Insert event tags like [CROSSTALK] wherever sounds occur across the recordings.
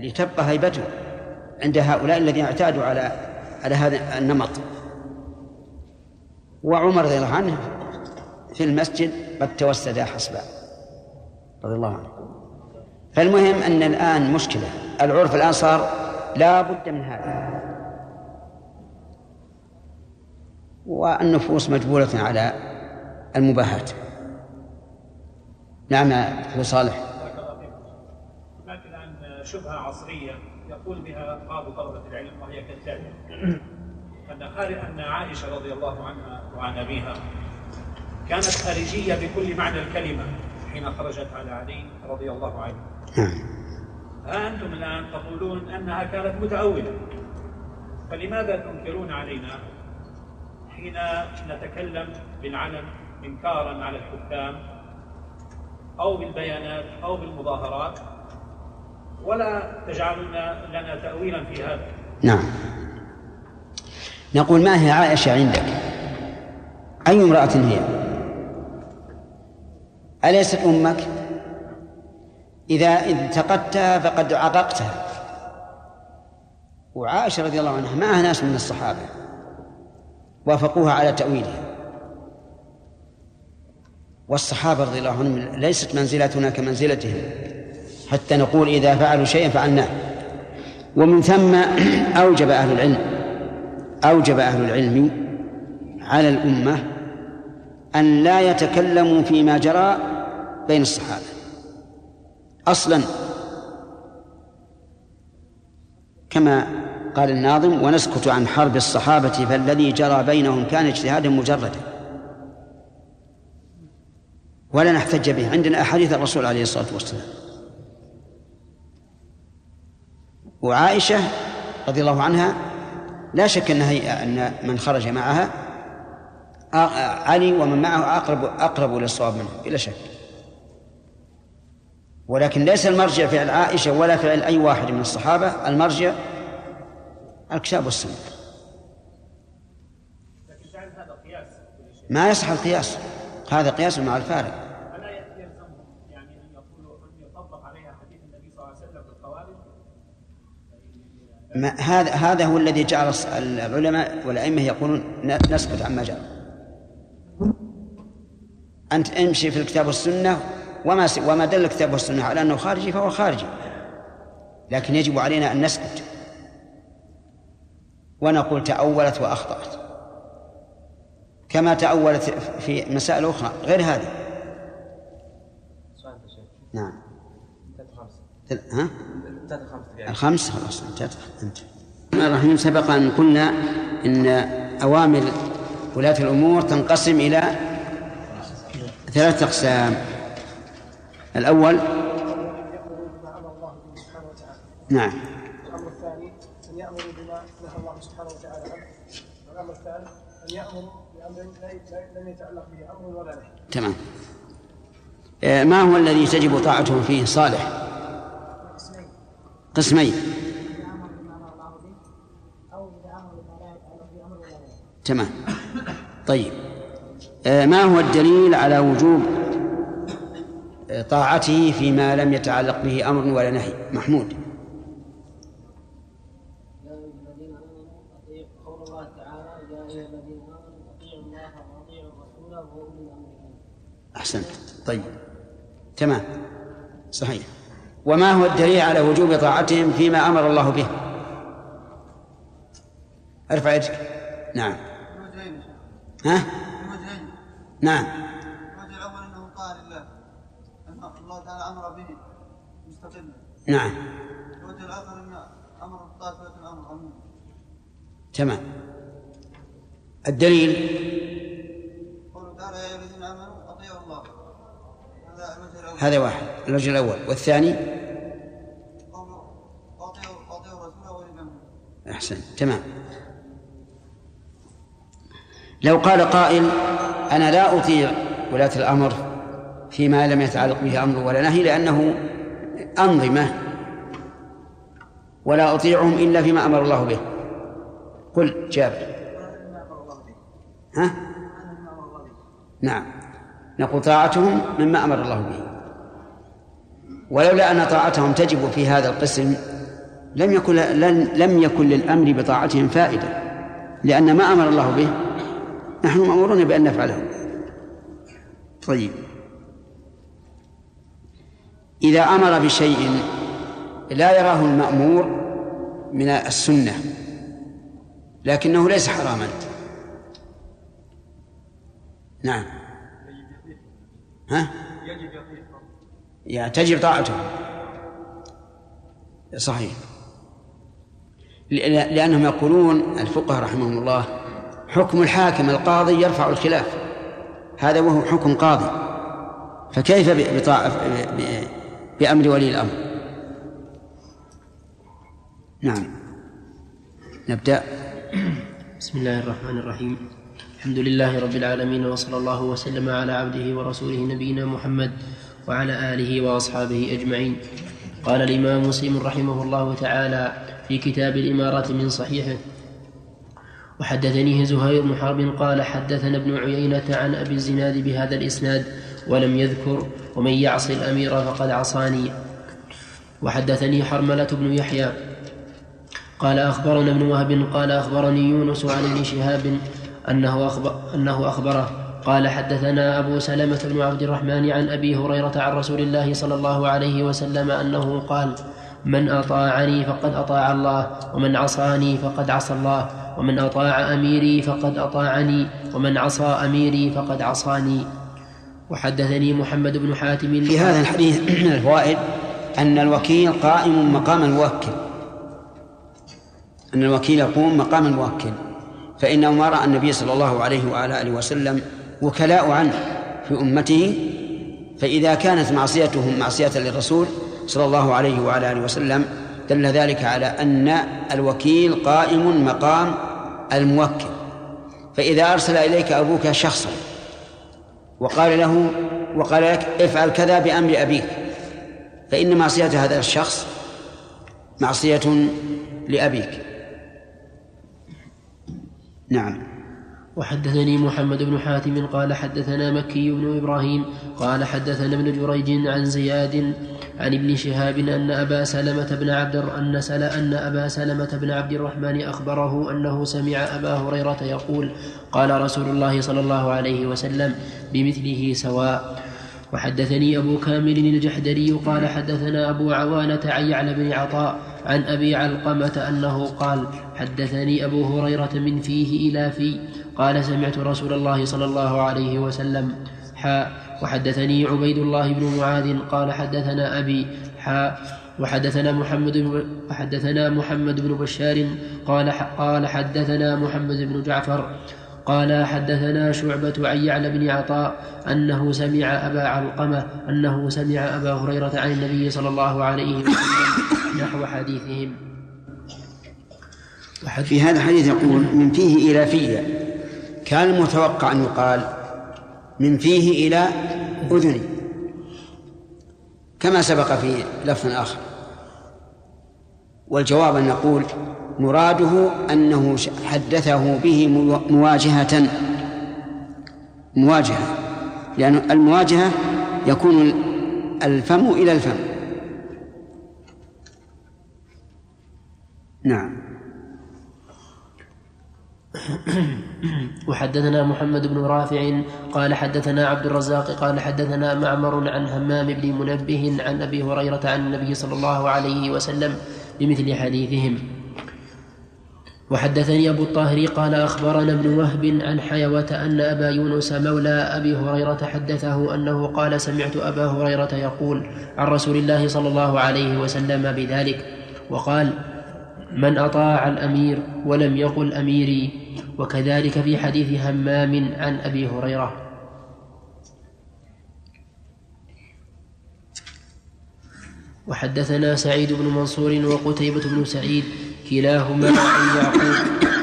لتبقى هيبته عند هؤلاء الذين اعتادوا على على هذا النمط. وعمر رضي الله عنه في المسجد قد توسد حسبا رضي الله عنه. فالمهم أن الآن مشكلة. العرف الآن صار لا بد من هذا. والنفوس مجبولة على المباحات نعم أبو صالح. شبهة عصرية يقول بها بعض طلبة العلم وهي كالتالي. أن أن عائشة رضي الله عنها وعن أبيها كانت خارجية بكل معنى الكلمة حين خرجت على علي رضي الله عنه. ها أنتم الآن تقولون أنها كانت متأولة. فلماذا تنكرون علينا حين نتكلم بالعلم إنكارا على الحكام أو بالبيانات أو بالمظاهرات؟ ولا تجعلون لنا تأويلا في هذا. نعم. نقول ما هي عائشة عندك؟ أي امرأة هي؟ أليست أمك؟ إذا انتقدتها فقد عققتها. وعائشة رضي الله عنها معها ناس من الصحابة. وافقوها على تأويلها. والصحابة رضي الله عنهم ليست منزلتنا كمنزلتهم. حتى نقول إذا فعلوا شيئا فعلناه. ومن ثم [CLEARS THROAT] أوجب أهل العلم أوجب أهل العلم على الأمة أن لا يتكلموا فيما جرى بين الصحابة. أصلا كما قال الناظم ونسكت عن حرب الصحابة فالذي جرى بينهم كان اجتهادا مجردا. ولا نحتج به. عندنا أحاديث الرسول عليه الصلاة والسلام. وعائشة رضي الله عنها لا شك أن أن من خرج معها علي ومن معه أقرب أقرب إلى الصواب منه بلا شك. ولكن ليس المرجع فعل عائشة ولا فعل أي واحد من الصحابة المرجع الكتاب والسنة. ما يصح القياس؟ هذا قياس مع الفارق ألا يلزمهم يعني أن يقولوا أن يطبق عليها حديث النبي صلى الله عليه وسلم في الخوارج ما هذا هذا هو الذي جعل العلماء والأئمة يقولون نسكت عما جرى أنت امشي في الكتاب والسنة وما وما دل الكتاب والسنة على أنه خارجي فهو خارجي. لكن يجب علينا أن نسكت. ونقول تأولت وأخطأت. كما تأولت في مسائل أخرى غير هذه. نعم. ها؟ الخمس خلاص انتهت. انت. الرحيم. سبق أن قلنا إن أوامر ولاة الأمور تنقسم إلى ثلاثة أقسام. الأول نعم. الأمر الثاني أن يأمروا بما نهى الله سبحانه وتعالى عنه والأمر الثالث أن يأمروا بأمر لم يتعلق به أمر ولا نهي تمام. آه، ما هو الذي تجب طاعته فيه صالح؟ قسمين. تمام. طيب. آه، ما هو الدليل على وجوب آه، طاعته فيما لم يتعلق به أمر ولا نهي؟ محمود. أحسنت. طيب. تمام. صحيح. وما هو الدليل على وجوب طاعتهم فيما أمر الله به؟ أرفع يدك. نعم. ها؟ نعم. أنه لله أن الله تعالى به مستقلا نعم. الوجه الآخر أن أمر الطائفة الأمر عموما تمام. الدليل؟ قوله تعالى يا الذين آمنوا هذا واحد الوجه الأول. والثاني؟ أحسن تمام. لو قال قائل أنا لا أطيع ولاة الأمر فيما لم يتعلق به أمر ولا نهي لأنه أنظمة. ولا أطيعهم إلا فيما أمر الله به. قل جابر. ها؟ نعم. نقول طاعتهم مما أمر الله به. ولولا أن طاعتهم تجب في هذا القسم لم يكن لم يكن للأمر بطاعتهم فائدة لأن ما أمر الله به نحن مأمورون بأن نفعله. طيب. إذا أمر بشيء لا يراه المأمور من السنة لكنه ليس حراما. نعم. ها؟ يعني تجب طاعته. صحيح. لأنهم يقولون الفقهاء رحمهم الله حكم الحاكم القاضي يرفع الخلاف. هذا وهو حكم قاضي. فكيف بأمر ولي الأمر؟ نعم. نبدأ. بسم الله الرحمن الرحيم. الحمد لله رب العالمين وصلى الله وسلم على عبده ورسوله نبينا محمد وعلى آله وأصحابه أجمعين. قال الإمام مسلم رحمه الله تعالى في كتاب الإمارة من صحيحه وحدثنيه زهير بن حرب قال حدثنا ابن عيينة عن أبي الزناد بهذا الإسناد ولم يذكر ومن يعصي الأمير فقد عصاني. وحدثني حرملة بن يحيى قال أخبرنا ابن وهب قال أخبرني يونس عن ابن شهاب أنه, أخبر أنه أخبره. قال حدثنا أبو سلمة بن عبد الرحمن عن أبي هريرة عن رسول الله صلى الله عليه وسلم أنه قال من أطاعني فقد أطاع الله ومن عصاني فقد عصى الله ومن أطاع أميري فقد أطاعني ومن عصى أميري فقد عصاني. وحدثني محمد بن حاتم في هذا الحديث [CLEARS THROAT] من الفوائد أن الوكيل قائم مقام الموكل. أن الوكيل يقوم مقام الموكل. فإنه ما رأى النبي صلى الله عليه وعلى آله وسلم وكلاء عنه في أمته فإذا كانت معصيتهم معصية للرسول صلى الله عليه وعلى آله وسلم دل ذلك على أن الوكيل قائم مقام الموكل. فإذا أرسل إليك أبوك شخصا وقال له وقال لك افعل كذا بأمر أبيك فإن معصية هذا الشخص معصية لأبيك. نعم. وحدثني محمد بن حاتم قال حدثنا مكي بن إبراهيم قال حدثنا ابن جريج عن زياد عن ابن شهاب أن أبا سلمة بن عبد أن سل أن أبا سلمة بن عبد الرحمن أخبره أنه سمع أبا هريرة يقول قال رسول الله صلى الله عليه وسلم بمثله سواء. وحدثني أبو كامل الجحدري قال حدثنا أبو عوانة عن يعلى بن عطاء عن أبي علقمة أنه قال حدثني أبو هريرة من فيه إلى في قال سمعت رسول الله صلى الله عليه وسلم حاء وحدثني عبيد الله بن معاذ قال حدثنا أبي حاء وحدثنا محمد بن وحدثنا محمد بن بشار قال قال حدثنا محمد بن جعفر قال حدثنا شعبة عن يعلى بن عطاء أنه سمع أبا علقمة أنه سمع أبا هريرة عن النبي صلى الله عليه وسلم نحو حديثهم. في هذا الحديث يقول من فيه إلى فيه. كان المتوقع أن يقال من فيه إلى أذني. كما سبق في لفظ آخر. والجواب أن نقول مراده أنه حدثه به مواجهة. مواجهة. لأن المواجهة يكون الفم إلى الفم. نعم. وحدثنا محمد بن رافع قال حدثنا عبد الرزاق قال حدثنا معمر عن همام بن منبه عن أبي هريرة عن النبي صلى الله عليه وسلم بمثل حديثهم. وحدثني أبو الطاهر قال أخبرنا ابن وهب عن حيوة أن أبا يونس مولى أبي هريرة حدثه أنه قال سمعت أبا هريرة يقول عن رسول الله صلى الله عليه وسلم بذلك وقال من أطاع الأمير ولم يقل أميري. وكذلك في حديث همام عن أبي هريرة. وحدثنا سعيد بن منصور وقتيبة بن سعيد كلاهما عن يعقوب.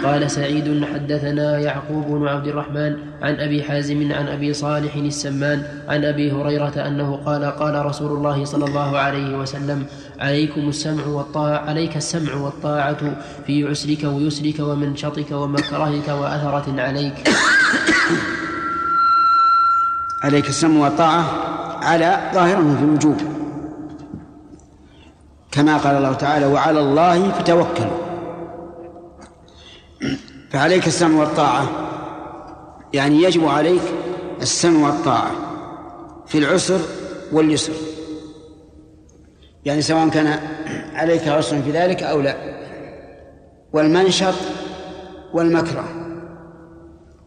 قال سعيد حدثنا يعقوب بن عبد الرحمن عن أبي حازم عن أبي صالح السمان عن أبي هريرة أنه قال قال رسول الله صلى الله عليه وسلم عليكم السمع والطاعة عليك السمع والطاعة في عسرك ويسرك ومنشطك ومكرهك وأثرة عليك. عليك السمع والطاعة على ظاهره في الوجوب كما قال الله تعالى وعلى الله فتوكلوا فعليك السمع والطاعة. يعني يجب عليك السمع والطاعة في العسر واليسر. يعني سواء كان عليك عسر في ذلك أو لا. والمنشط والمكره.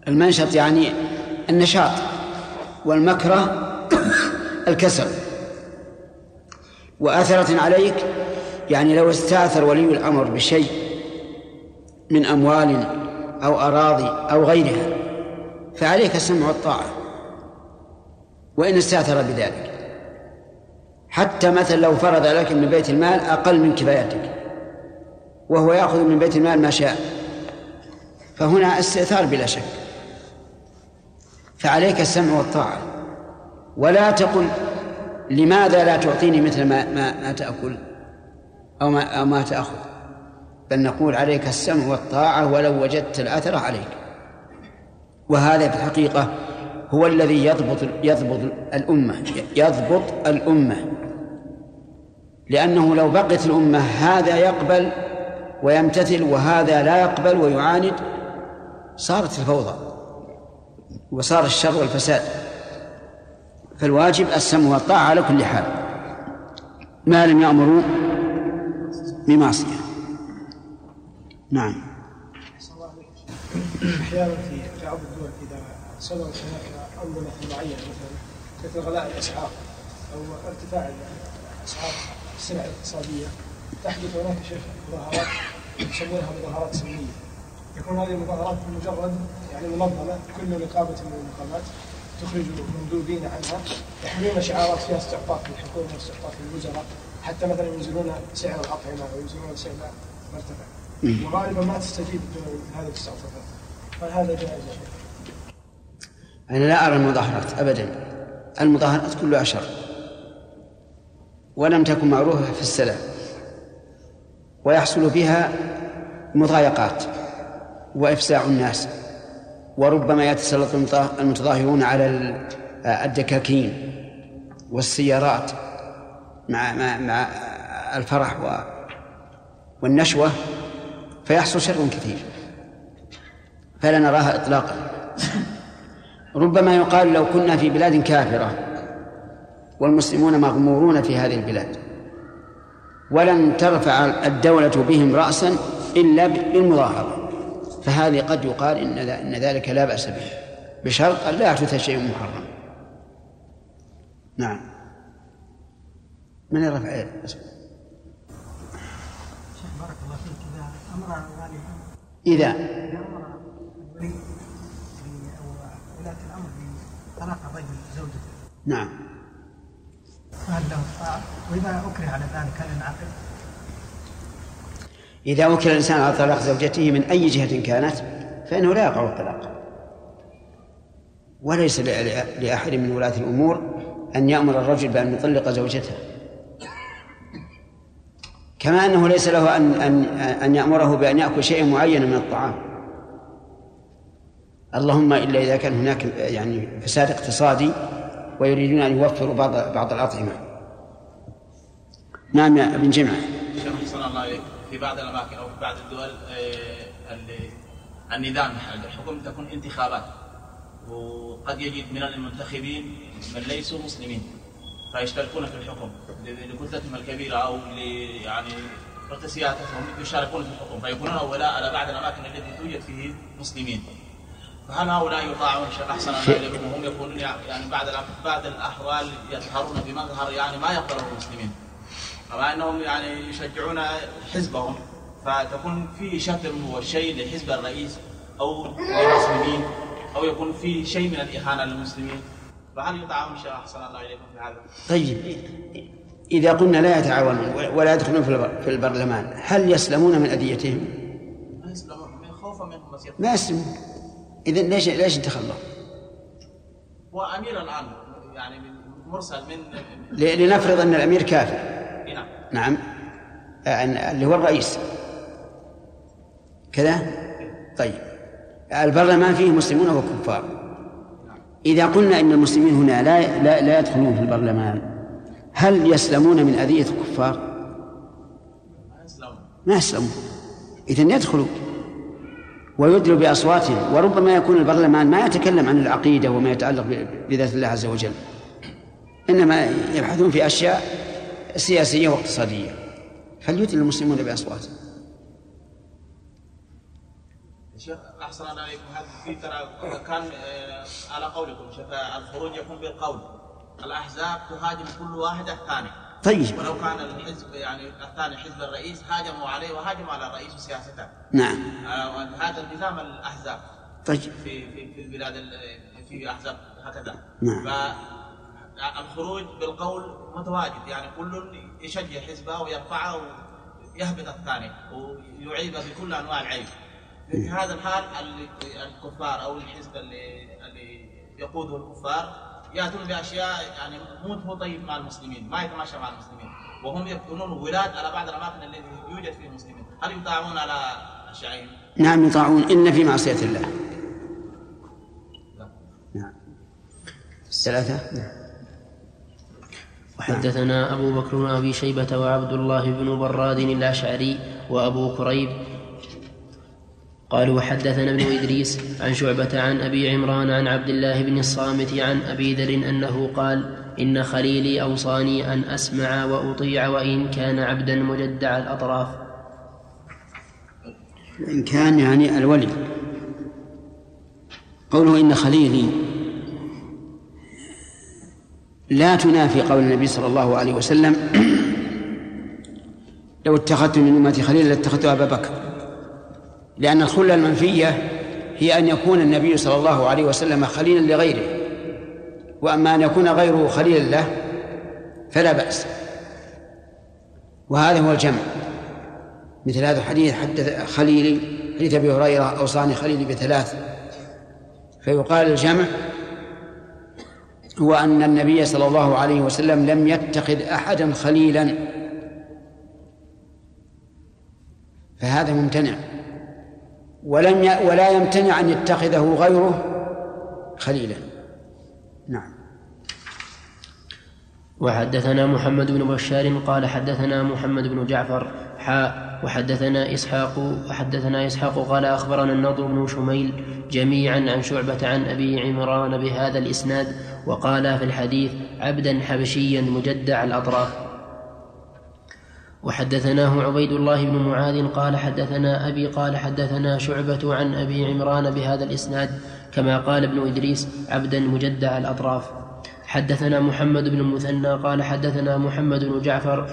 المنشط يعني النشاط والمكره [COUGHS] الكسل. وأثرة عليك؟ يعني لو استأثر ولي الأمر بشيء من أموال أو أراضي أو غيرها فعليك السمع والطاعة. وإن استأثر بذلك حتى مثلا لو فرض لك من بيت المال أقل من كفايتك وهو يأخذ من بيت المال ما شاء. فهنا استئثار بلا شك. فعليك السمع والطاعة. ولا تقل لماذا لا تعطيني مثل ما ما, ما تأكل أو ما أو ما تأخذ؟ بل نقول عليك السمع والطاعة ولو وجدت الأثر عليك. وهذا في الحقيقة هو الذي يضبط يضبط الأمة يضبط الأمة. لأنه لو بقيت الأمة هذا يقبل ويمتثل وهذا لا يقبل ويعاند صارت الفوضى وصار الشر والفساد. فالواجب السمع والطاعة على كل حال. ما لم يأمروا بمعصية. نعم. أحيانا في بعض الدول إذا صدرت هناك أنظمة معينة مثلا مثل غلاء الاسعار أو ارتفاع اسعار السلع الاقتصادية تحدث هناك شيخ مظاهرات يسمونها مظاهرات سلميه يكون هذه المظاهرات مجرد يعني منظمة كل نقابة من النقابات تخرج مندوبين عنها يحملون شعارات فيها استعطاف للحكومه واستعطاف للوزراء حتى مثلا ينزلون سعر الأطعمة أو ينزلون سعر مرتفع. وغالبا ما تستجيب هذه الاستعطافات فهذا جائز يا شيخ أنا لا أرى المظاهرات أبدا. المظاهرات كلها شر ولم تكن معروفة في السلف ويحصل فيها مضايقات وإفساع الناس. وربما يتسلط المتظاهرون على الدكاكين والسيارات مع مع مع الفرح والنشوة فيحصل شر كثير. فلا نراها إطلاقا. ربما يقال لو كنا في بلاد كافرة والمسلمون مغمورون في هذه البلاد ولن ترفع الدولة بهم رأسا إلا بالمظاهرة. فهذه قد يقال إن إن ذلك لا بأس به. بشرط أن لا يحدث شيء محرم. نعم. من يرفع يده شيخ بارك الله فيك. إذا أمر والدها إذا إذا أمر الولي أو ولاة الأمر بطلاق الرجل زوجته. نعم. فهل له؟ وإذا أكره على ذلك هل ينعقد؟ إذا وكل الإنسان على طلاق زوجته من أي جهة كانت فإنه لا يقع الطلاق. وليس لأحد من ولاة الأمور أن يأمر الرجل بأن يطلق زوجته. كما أنه ليس له أن أن أن يأمره بأن يأكل شيئا معينا من الطعام. اللهم إلا إذا كان هناك يعني فساد اقتصادي ويريدون أن يوفروا بعض بعض الأطعمة. نعم يا ابن جمعة شيخ الله عليه في بعض الأماكن أو في بعض الدول آه، ال- النظام الحكم تكون انتخابات وقد يجد من المنتخبين من ليسوا مسلمين فيشتركون في الحكم. لكتلتهم الكبيرة أو يعني سياستهم يشاركون في الحكم. فيكونون هؤلاء على بعض الأماكن التي توجد فيه مسلمين. فهل هؤلاء يطاعون شيخ أحسن وهم يكونون يعني بعد بعد الأحوال يظهرون بمظهر يعني ما يقبله المسلمين. مع أنهم يعني يشجعون حزبهم فتكون في شتم وشيء لحزب الرئيس أو للمسلمين أو يكون في شيء من الإهانة للمسلمين فهل يطاعون شيخ أحسن الله إليكم في هذا؟ طيب إذا قلنا لا يتعاونون ولا يدخلون في في البرلمان هل يسلمون من أذيتهم؟ ما يسلمون من خوفا منهم ما يسلمون إذا ليش ليش انتخبوه؟ هو أمير الآن يعني مرسل من لنفرض أن الأمير كافر نعم. آه، اللي هو الرئيس. كذا؟ طيب. البرلمان فيه مسلمون وكفار. إذا قلنا إن المسلمين هنا لا لا, لا يدخلون في البرلمان هل يسلمون من أذية الكفار؟ ما يسلمون. إذا يدخلوا. ويدلوا بأصواتهم. وربما يكون البرلمان ما يتكلم عن العقيدة وما يتعلق بذات الله عز وجل. إنما يبحثون في أشياء سياسية واقتصادية. فليدل المسلمون بأصواتهم شيخ أحسن الله عليكم. هذا في ترى كان آه، على قولكم شيخ الخروج يكون بالقول. الأحزاب تهاجم كل واحد الثاني طيب. ولو كان الحزب يعني الثاني حزب الرئيس هاجموا عليه وهاجموا على الرئيس وسياسته نعم. آه، هذا التزام الأحزاب. طيب. في في في البلاد ال- في أحزاب هكذا. نعم. فالخروج بالقول متواجد يعني كل يشجع حزبه ويرفعه ويهبط الثاني ويعيب بكل أنواع العيب. في هذا الحال ال- الكفار أو الحزب اللي اللي يقوده الكفار يأتون بأشياء يعني مو مو طيب مع المسلمين ما يتماشى مع المسلمين. وهم يكونون ولاد على بعض الأماكن التي يوجد فيها المسلمين هل يطاعون على اشيائهم؟ نعم يطاعون إن في معصية الله. نعم. ثلاثة؟ وحدثنا أبو بكر بن أبي شيبة وعبد الله بن براد الأشعري وأبو كريب. قالوا وحدثنا ابن إدريس عن شعبة عن أبي عمران عن عبد الله بن الصامت عن أبي ذر أنه قال إن خليلي أوصاني أن أسمع وأطيع وإن كان عبدا مجدع الأطراف. إن كان يعني الولي. قوله إن خليلي لا تنافي قول النبي صلى الله عليه وسلم [CLEARS THROAT] لو اتخذت من أمتي خليلا لاتخذت أبا بكر. لأن الخلة المنفية هي أن يكون النبي صلى الله عليه وسلم خليلا لغيره. وأما أن يكون غيره خليلا له فلا بأس. وهذا هو الجمع. مثل هذا الحديث حدث خليلي حديث أبي هريرة أوصاني خليلي بثلاث. فيقال الجمع هو أن النبي صلى الله عليه وسلم لم يتخذ أحدا خليلا. فهذا ممتنع. ولم ي... ولا يمتنع أن يتخذه غيره خليلا. نعم. وحدثنا محمد بن بشار قال حدثنا محمد بن جعفر وحدثنا إسحاق وحدثنا إسحاق قال أخبرنا النضر بن شميل جميعا عن شعبة عن أبي عمران بهذا الإسناد وقال في الحديث عبدا حبشيا مجدع الأطراف. وحدثناه عبيد الله بن معاذ قال حدثنا أبي قال حدثنا شعبة عن أبي عمران بهذا الإسناد كما قال ابن إدريس عبدا مجدع الأطراف. حدثنا محمد بن المثنى قال حدثنا محمد بن جعفر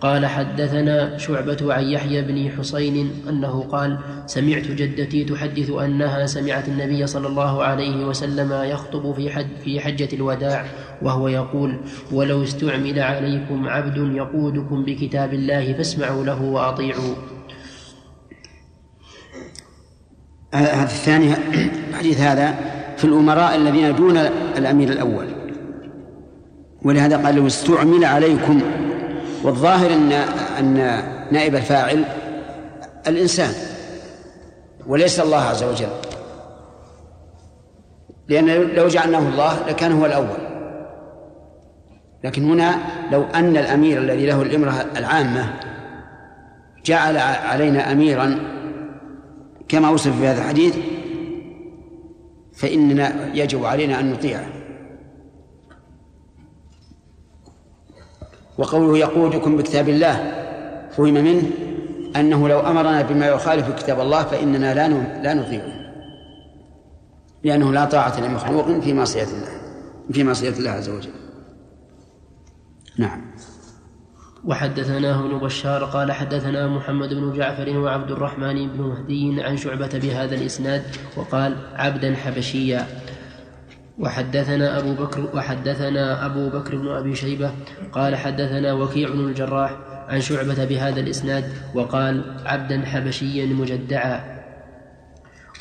قال حدثنا شعبة عن يحيى بن حسين أنه قال سمعت جدتي تحدث أنها سمعت النبي صلى الله عليه وسلم يخطب في حج في حجة الوداع وهو يقول ولو استعمل عليكم عبد يقودكم بكتاب الله فاسمعوا له وأطيعوا. هذا الثاني الحديث هذا في الأمراء الذين دون الأمير الأول. ولهذا قال لو استعمل عليكم والظاهر أن أن نائب الفاعل الإنسان وليس الله عز وجل. لأن لو جعلناه الله لكان هو الأول. لكن هنا لو أن الأمير الذي له الإمرة العامة جعل علينا أميرا كما وصف في هذا الحديث فإننا يجب علينا أن نطيعه. وقوله يقودكم بكتاب الله فهم منه أنه لو أمرنا بما يخالف كتاب الله فإننا لا لا نطيعه لأنه لا طاعة لمخلوق في معصية الله في معصية الله عز وجل. نعم. وحدثناه ابن بشار قال حدثنا محمد بن جعفر وعبد الرحمن بن مهدي عن شعبة بهذا الإسناد وقال عبدا حبشيا. وحدثنا أبو بكر وحدثنا أبو بكر بن أبي شيبة قال حدثنا وكيع بن الجراح عن شعبة بهذا الإسناد وقال عبدا حبشيا مجدعا.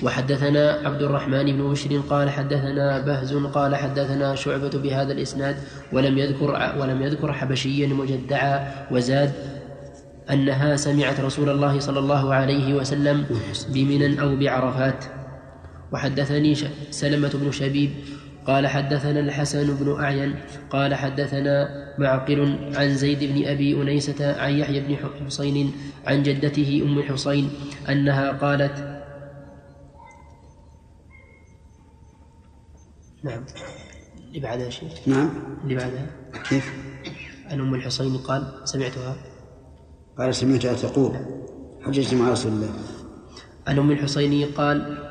وحدثنا عبد الرحمن بن بشر قال حدثنا بهز قال حدثنا شعبة بهذا الإسناد ولم يذكر ولم يذكر حبشيا مجدعا. وزاد أنها سمعت رسول الله صلى الله عليه وسلم بمنى أو بعرفات. وحدثني سلمة بن شبيب قال حدثنا الحسن بن أعين قال حدثنا معقل عن زيد بن أبي أنيسة عن يحيى بن حسين عن جدته أم حسين أنها قالت نعم. اللي بعدها شيء نعم. اللي بعدها. كيف؟ عن أم الحسين قال سمعتها. قال سمعتها تقول. حججت مع رسول الله. عن أم الحسين قال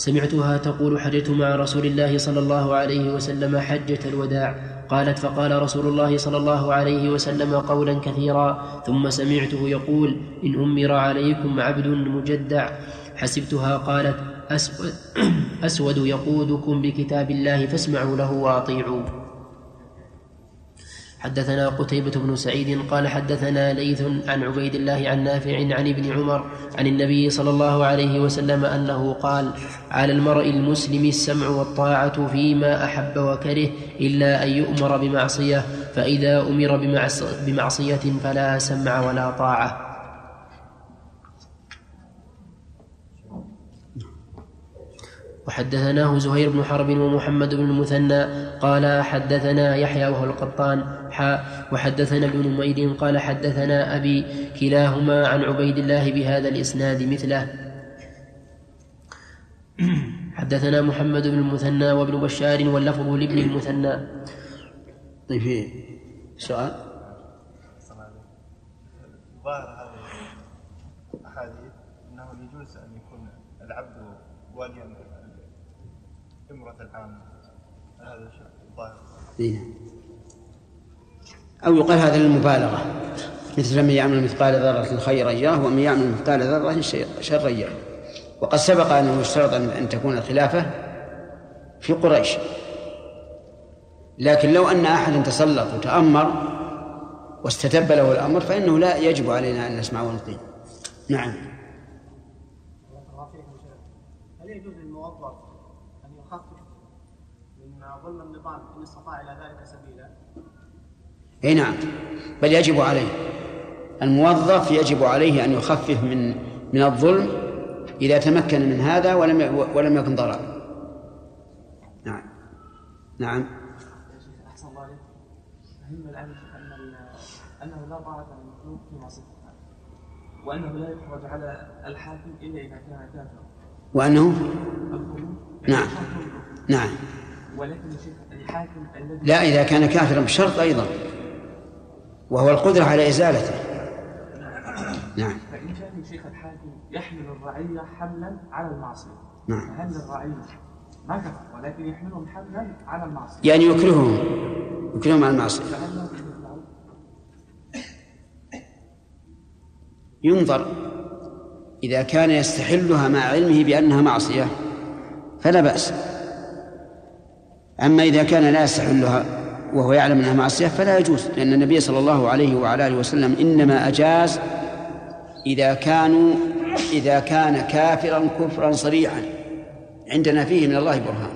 سمعتها تقول حججت مع رسول الله صلى الله عليه وسلم حجة الوداع. قالت فقال رسول الله صلى الله عليه وسلم قولا كثيرا ثم سمعته يقول إن أمر عليكم عبد مجدع. حسبتها قالت أسود, يقودكم بكتاب الله فاسمعوا له وأطيعوا حدثنا قتيبة بن سعيد قال حدثنا ليث عن عبيد الله عن نافع عن ابن عمر عن النبي صلى الله عليه وسلم أنه قال على المرء المسلم السمع والطاعة فيما أحب وكره إلا أن يؤمر بمعصية فإذا أمر بمعصية فلا سمع ولا طاعة. وحدثناه زهير بن حرب ومحمد بن المثنى قال حدثنا يحيى وهو القطان حاء وحدثنا ابن نمير قال حدثنا أبي كلاهما عن عبيد الله بهذا الإسناد مثله. حدثنا محمد بن المثنى وابن بشار واللفظ لابن المثنى. طيب في سؤال؟ ظاهر هذه الأحاديث أنه يجوز أن يكون العبد واليا هذا إيه. أو يقال هذا للمبالغة. مثل من يعمل مثقال ذرة خيرا يره ومن يعمل مثقال ذرة شرا يره. وقد سبق أنه يشترط أن تكون الخلافة في قريش. لكن لو أن أحدا تسلط وتأمر واستتب له الأمر فإنه لا يجب علينا أن نسمع ونطيع نعم هل يجوز للموظف ان يخفف ظلم النظام إن استطاع إلى ذلك سبيلا؟ إي نعم. بل يجب عليه. الموظف يجب عليه أن يخفف من من الظلم إذا تمكن من هذا ولم ولم يكن ضرر. نعم. نعم. أحسن الله عليك الان أن أنه لا طاعة للمخلوق في معصيه الخالق وأنه لا يخرج على الحاكم إلا إذا كان كافرا. وأنه؟ نعم. نعم. ولكن الحاكم الذي لا إذا كان كافرا بشرط أيضا. وهو القدرة على إزالته. نعم. فإن كان شيخ الحاكم يحمل الرعية حملا على المعصية. نعم. فهل الرعية ما كفر ولكن يحملهم حملا على المعصية. يعني يكرههم. يكرههم على يفعل؟ ينظر إذا كان يستحلها مع علمه بأنها معصية فلا بأس. أما إذا كان لا يستحلها وهو يعلم أنها معصية فلا يجوز لأن النبي صلى الله عليه وعلى آله وسلم إنما أجاز إذا كانوا إذا كان كافرا كفرا صريحا. عندنا فيه من الله برهان.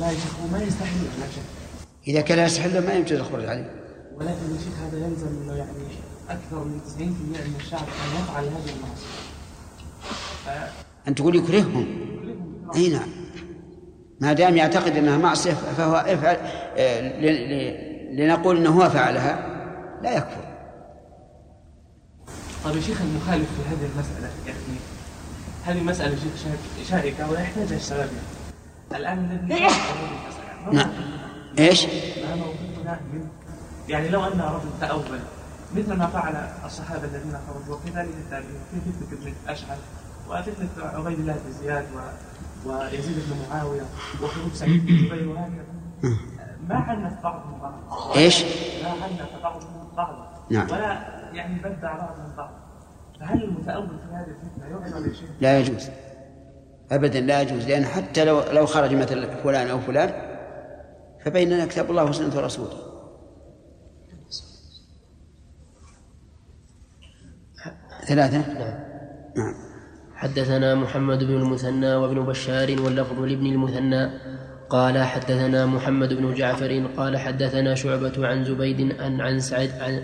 لا يا شيخ لا شك إذا كان يستحل ما يمكن الخروج عليه. ولكن يا شيخ هذا يلزم إنه يعني أكثر من 90% من الشعب أن يفعل هذه المعصية. أن تقول يكرههم. أي نعم. ما دام يعتقد أنها معصية فهو افعل آه، لنقول أنه هو فعلها لا يكفر طيب يا شيخ المخالف في هذه المسألة يعني هذه مسألة شيخ شائكه ويحتاج الشباب الآن ما نعم. موقفنا؟ إيش ما موقفنا من يعني لو أن رجل تأول مثل ما فعل الصحابة الذين خرجوا وكذلك التابعين في فتنة ابن أشعث وفتنة عبيد الله بن زياد و... ويزيد بن معاوية وخروج سعيد بن جبير وهكذا. ما عنف بعضهم بعضا إيش؟ ما عنف بعضهم بعضا نعم. ولا يعني بدع بعضهم بعضا فهل المتأول في هذه الفتنة يعلم شيخ؟ لا يجوز. أبدا لا يجوز لأن حتى لو لو خرج مثل فلان أو فلان فبيننا كتاب الله وسنة رسوله. ثلاثة؟ نعم. حدثنا محمد بن المثنى وابن بشار واللفظ لابن المثنى. قال حدثنا محمد بن جعفر. قال حدثنا شعبة عن زبيد عن عن سعد عن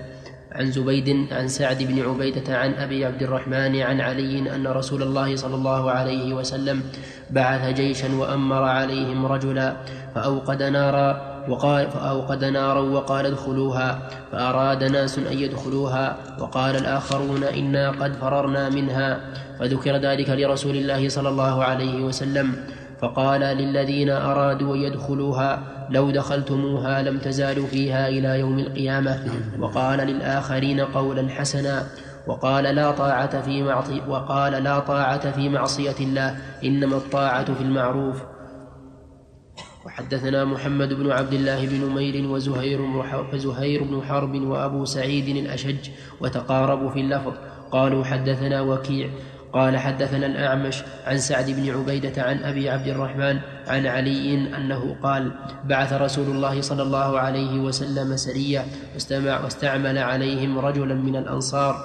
عن زبيد عن سعد بن عبيدة عن أبي عبد الرحمن عن علي أن رسول الله صلى الله عليه وسلم بعث جيشا وأمر عليهم رجلا فأوقد نارا وقال فأوقد نارا وقال ادخلوها فأراد ناس أن يدخلوها وقال الآخرون إنا قد فررنا منها فذكر ذلك لرسول الله صلى الله عليه وسلم فقال للذين أرادوا أن يدخلوها لو دخلتموها لم تزالوا فيها إلى يوم القيامة. وقال للآخرين قولا حسنا وقال لا طاعة في وقال لا طاعة في معصية الله إنما الطاعة في المعروف. وحدثنا محمد بن عبد الله بن نمير وزهير وزهير بن حرب وأبو سعيد الأشج وتقاربوا في اللفظ. قالوا حدثنا وكيع. قال حدثنا الأعمش عن سعد بن عبيدة عن أبي عبد الرحمن عن علي أنه قال بعث رسول الله صلى الله عليه وسلم سرية واستعمل عليهم رجلا من الأنصار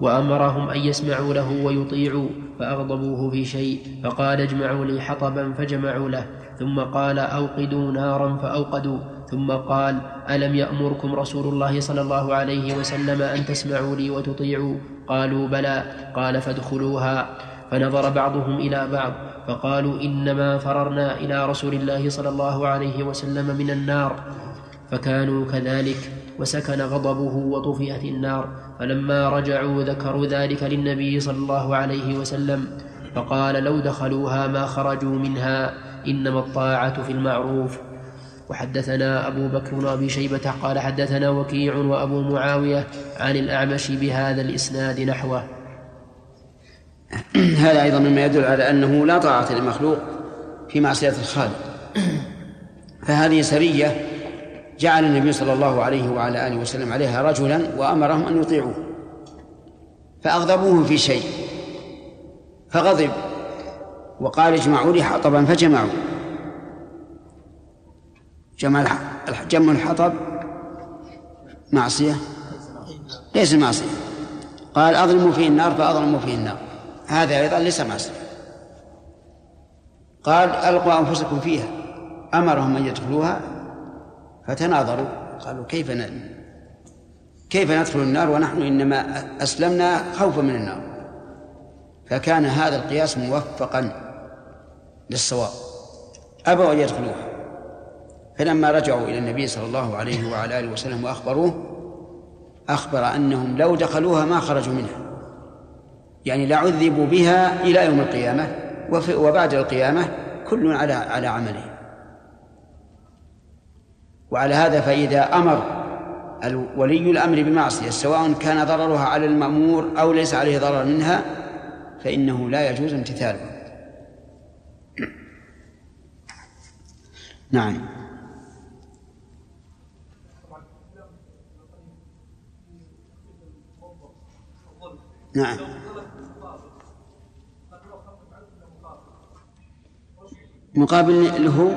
وأمرهم أن يسمعوا له ويطيعوا فأغضبوه في شيء فقال اجمعوا لي حطبا فجمعوا له. ثم قال أوقدوا نارا فأوقدوا. ثم قال ألم يأمركم رسول الله صلى الله عليه وسلم أن تسمعوا لي وتطيعوا؟ قالوا بلى. قال فادخلوها. فنظر بعضهم إلى بعض فقالوا إنما فررنا إلى رسول الله صلى الله عليه وسلم من النار. فكانوا كذلك وسكن غضبه وطفئت النار. فلما رجعوا ذكروا ذلك للنبي صلى الله عليه وسلم. فقال لو دخلوها ما خرجوا منها. إنما الطاعة في المعروف. وحدثنا أبو بكر بن أبي شيبة قال حدثنا وكيع وأبو معاوية عن الأعمش بهذا الإسناد نحوه. [CLEARS THROAT] هذا أيضا مما يدل على أنه لا طاعة للمخلوق في معصية الخالق. [CLEARS THROAT] فهذه سرية جعل النبي صلى الله عليه وعلى آله وسلم عليها رجلا وأمرهم أن يطيعوه. فأغضبوه في شيء. فغضب. وقال اجمعوا لي حطبا فجمعوا. جمع جمع الحطب. معصية؟ ليس معصية. قال أظلموا فيه النار فأظلموا فيه النار. هذا أيضا ليس معصية. قال ألقوا أنفسكم فيها. أمرهم أن يدخلوها؟ فتناظروا. قالوا كيف. كيف ندخل النار ونحن إنما أسلمنا خوفا من النار. فكان هذا القياس موفقا. للصواب. أبوا أن يدخلوها فلما رجعوا إلى النبي صلى الله عليه وعلى آله وسلم وأخبروه أخبر أنهم لو دخلوها ما خرجوا منها. يعني لعذبوا بها إلى يوم القيامة وبعد القيامة كل على على عمله. وعلى هذا فإذا أمر ولي الأمر بمعصية سواء كان ضررها على المأمور أو ليس عليه ضرر منها فإنه لا يجوز امتثاله. نعم. نعم. مقابل له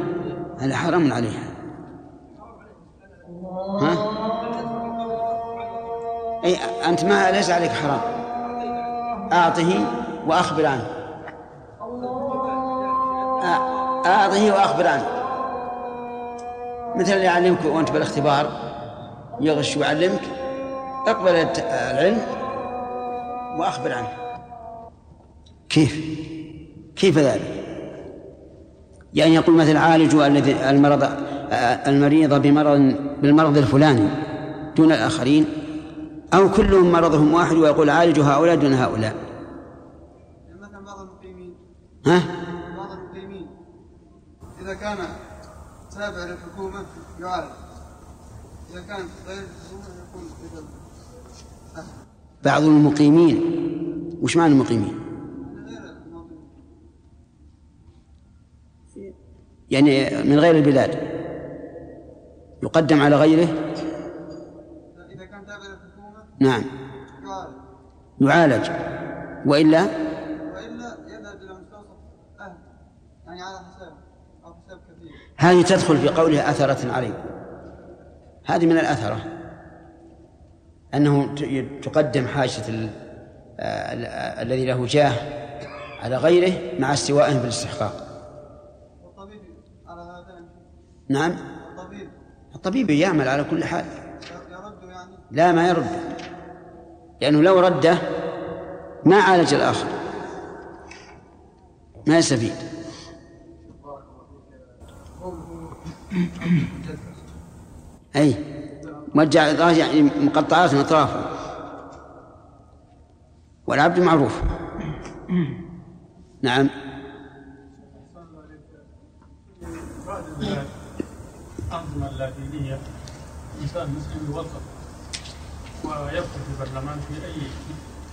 هذا حرام عليها. ها؟ أي أنت ما ليس عليك حرام. أعطه وأخبر عنه. أعطه وأخبر عنه. مثل اللي يعلمك وأنت بالاختبار يغش ويعلمك اقبل العلم وأخبر عنه. كيف؟ كيف ذلك؟ يعني يقول مثل عالجوا الذي المرض المريض بمرض بالمرض الفلاني دون الآخرين أو كلهم مرضهم واحد ويقول عالجوا هؤلاء دون هؤلاء. مثلا بعض المقيمين. ها؟ بعض المقيمين. إذا كان تابع للحكومة يعالج إذا كان غير الحكومة يكون بعض المقيمين. وش معنى المقيمين؟ يعني من غير البلاد. يقدم على غيره؟ إذا كان تابع للحكومة نعم. يعالج. وإلا يذهب إلى مستوصف أهل يعني على حساب أو حساب كثير هذه تدخل في قولها أثرة عليكم هذه من الأثرة. أنه تقدم حاجة ال- ال- الذي له جاه على غيره مع استوائهم في الاستحقاق. نعم. الطبيب الطبيب يعمل على كل حال. لا ما يرد. لأنه لو رده ما عالج الآخر. ما يستفيد. أي مرجع يعني مقطعات من أطرافه والعبد معروف نعم الأنظمة اللاتينية إنسان مسلم يوظف ويدخل في البرلمان في أي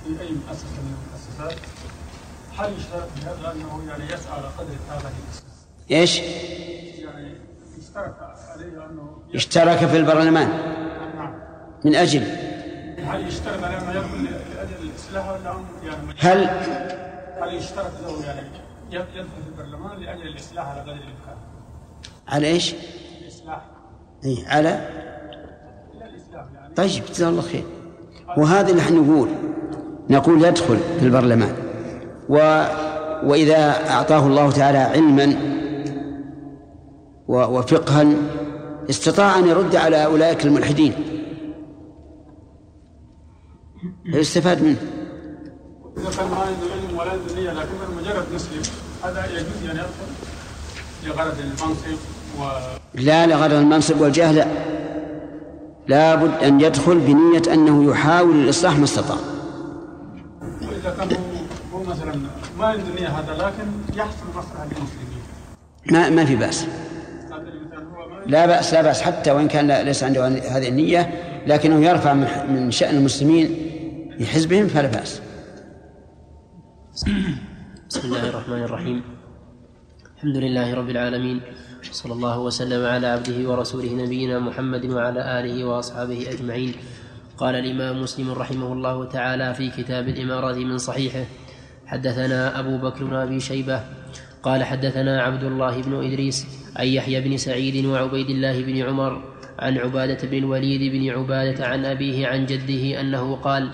في أي مؤسسة من المؤسسات هل يشترط بهذا أنه يعني يسعى على قدر الإسلام؟ إيش؟ يعني يشترط عليه أنه اشترك في البرلمان. نعم. من أجل. هل عليه أنه يدخل لأجل الإصلاح ولا يعني هل هل يشترط له يعني يدخل في البرلمان لأجل الإصلاح على قدر الإمكان؟ على إيش؟ الإصلاح. اي على يعني. طيب جزاه الله خير. وهذا اللي إحنا نقول. نقول يدخل في البرلمان. و وإذا أعطاه الله تعالى علما وفقها استطاع أن يرد على أولئك الملحدين. فيستفاد منه. إذا كان ما عنده علم ولا عنده نية لكنه مجرد مسلم هذا يجوز أن يدخل لغرض المنصب و لا لغرض المنصب والجاه لا. لابد أن يدخل بنية أنه يحاول الإصلاح ما استطاع. وإذا كان هو مثلا ما عنده نية هذا لكن يحصل مصلحة للمسلمين. ما ما في بأس هذا الإنسان هو ما لا بأس لا بأس حتى وإن كان ليس عنده هذه النية لكنه يرفع من شأن المسلمين في حزبهم فلا بأس. بسم الله الرحمن الرحيم. الحمد لله رب العالمين صلى الله وسلم على عبده ورسوله نبينا محمد وعلى آله وأصحابه أجمعين. قال الإمام مسلم رحمه الله تعالى في كتاب الاماره من صحيحه حدثنا أبو بكر بن أبي شيبة قال حدثنا عبد الله بن إدريس عن يحيى بن سعيد وعبيد الله بن عمر عن عبادة بن الوليد بن عبادة عن أبيه عن جده أنه قال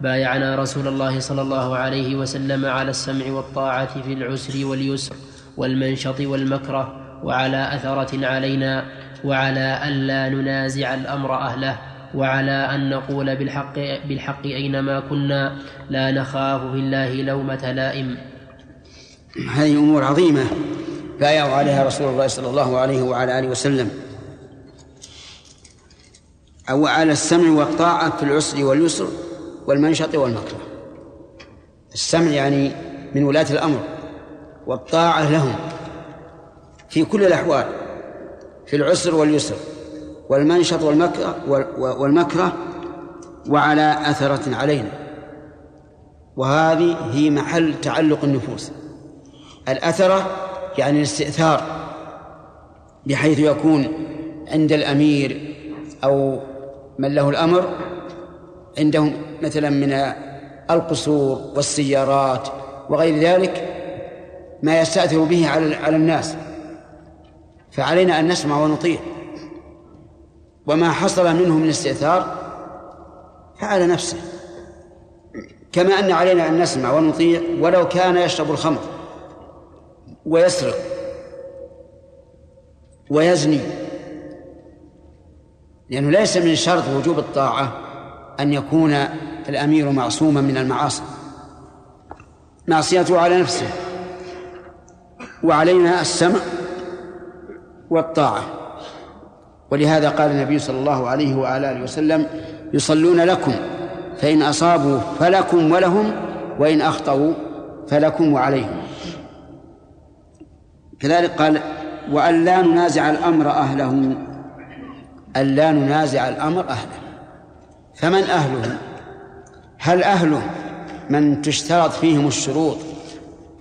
بايعنا رسول الله صلى الله عليه وسلم على السمع والطاعة في العسر واليسر والمنشط والمكره وعلى أثرة علينا وعلى الا ننازع الأمر أهله وعلى أن نقول بالحق بالحق أينما كنا لا نخاف في الله لومة لائم. هذه أمور عظيمة بايعوا عليها رسول الله صلى الله عليه وعلى آله وسلم. أو على السمع والطاعة في العسر واليسر والمنشط والمكره. السمع يعني من ولاة الأمر والطاعة لهم في كل الأحوال في العسر واليسر والمنشط والمكره والمكره وعلى أثرة علينا. وهذه هي محل تعلق النفوس. الأثرة يعني الاستئثار بحيث يكون عند الأمير أو من له الأمر عندهم مثلا من القصور والسيارات وغير ذلك ما يستأثر به على على الناس. فعلينا أن نسمع ونطيع. وما حصل منه من استئثار فعلى نفسه. كما أن علينا أن نسمع ونطيع ولو كان يشرب الخمر. ويسرق ويزني. لأنه ليس من شرط وجوب الطاعة أن يكون الأمير معصوما من المعاصي. معصيته على نفسه وعلينا السمع والطاعة. ولهذا قال النبي صلى الله عليه وعلى آله وسلم يصلون لكم فإن أصابوا فلكم ولهم وإن أخطأوا فلكم وعليهم. كذلك قال وأن لا ننازع الأمر أهله. أن لا ننازع الأمر أهله. فمن أهله؟ هل أهله من تشترط فيهم الشروط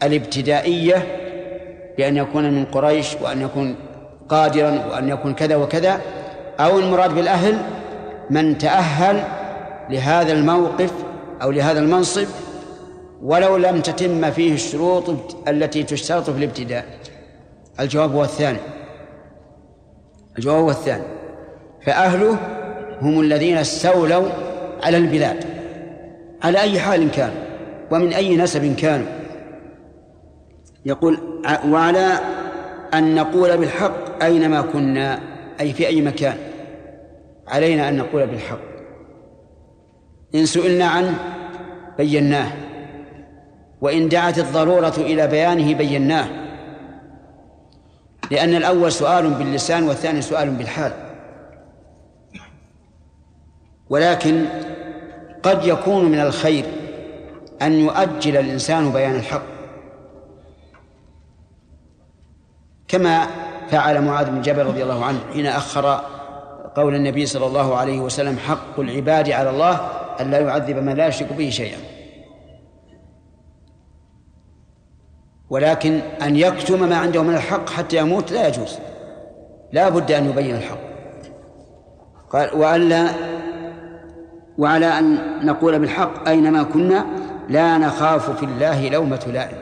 الابتدائية بأن يكون من قريش وأن يكون قادرا وأن يكون كذا وكذا أو المراد بالأهل من تأهل لهذا الموقف أو لهذا المنصب ولو لم تتم فيه الشروط التي تشترط في الابتداء؟ الجواب هو الثاني. الجواب هو الثاني. فأهله هم الذين استولوا على البلاد. على أي حال كانوا ومن أي نسب كانوا يقول وعلى أن نقول بالحق أينما كنا أي في أي مكان. علينا أن نقول بالحق. إن سئلنا عنه بيناه. وإن دعت الضرورة إلى بيانه بيناه. لأن الأول سؤال باللسان والثاني سؤال بالحال. ولكن قد يكون من الخير أن يؤجل الإنسان بيان الحق. كما فعل معاذ بن جبل رضي الله عنه حين أخر قول النبي صلى الله عليه وسلم حق العباد على الله أن لا يعذب من لا يشرك به شيئا. ولكن أن يكتم ما عنده من الحق حتى يموت لا يجوز. لا بد أن يبين الحق. قال وألا وعلى أن نقول بالحق أينما كنا لا نخاف في الله لومة لائم.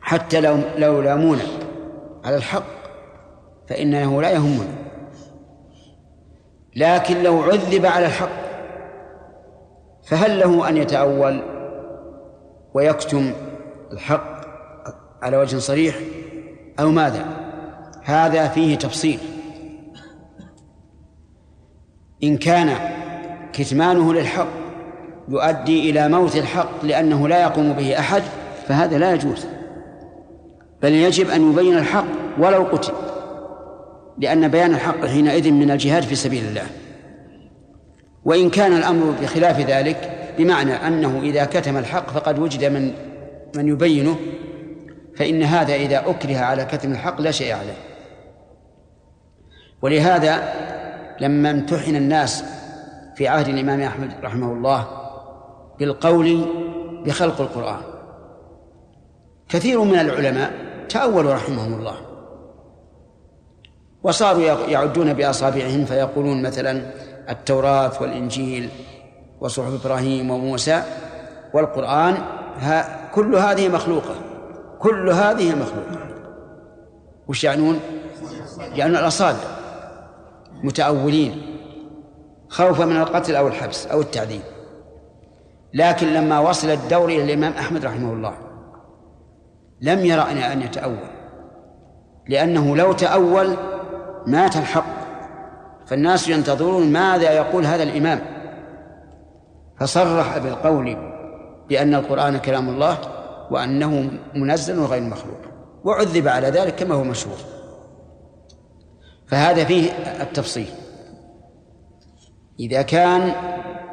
حتى لو لو لامونا على الحق فإنه لا يهمنا. لكن لو عذب على الحق فهل له أن يتأول ويكتم الحق؟ على وجه صريح أو ماذا؟ هذا فيه تفصيل. إن كان كتمانه للحق يؤدي إلى موت الحق لأنه لا يقوم به أحد فهذا لا يجوز. بل يجب أن يبين الحق ولو قتل لأن بيان الحق حينئذ من الجهاد في سبيل الله. وإن كان الأمر بخلاف ذلك بمعنى أنه إذا كتم الحق فقد وجد من من يبينه فإن هذا إذا أكره على كتم الحق لا شيء عليه. ولهذا لما امتحن الناس في عهد الإمام أحمد رحمه الله بالقول بخلق القرآن كثير من العلماء تأولوا رحمهم الله. وصاروا يعدون بأصابعهم فيقولون مثلا التوراة والإنجيل وصحف إبراهيم وموسى والقرآن ها كل هذه مخلوقة. كل هذه مخلوقة. وش يعنون؟ يعنون الأصابع. متأولين. خوفا من القتل أو الحبس أو التعذيب. لكن لما وصل الدور إلى الإمام أحمد رحمه الله لم يرى أن يتأول. لأنه لو تأول مات الحق. فالناس ينتظرون ماذا يقول هذا الإمام. فصرح بالقول بأن القرآن كلام الله وأنه منزل وغير مخلوق وعذب على ذلك كما هو مشهور. فهذا فيه التفصيل. إذا كان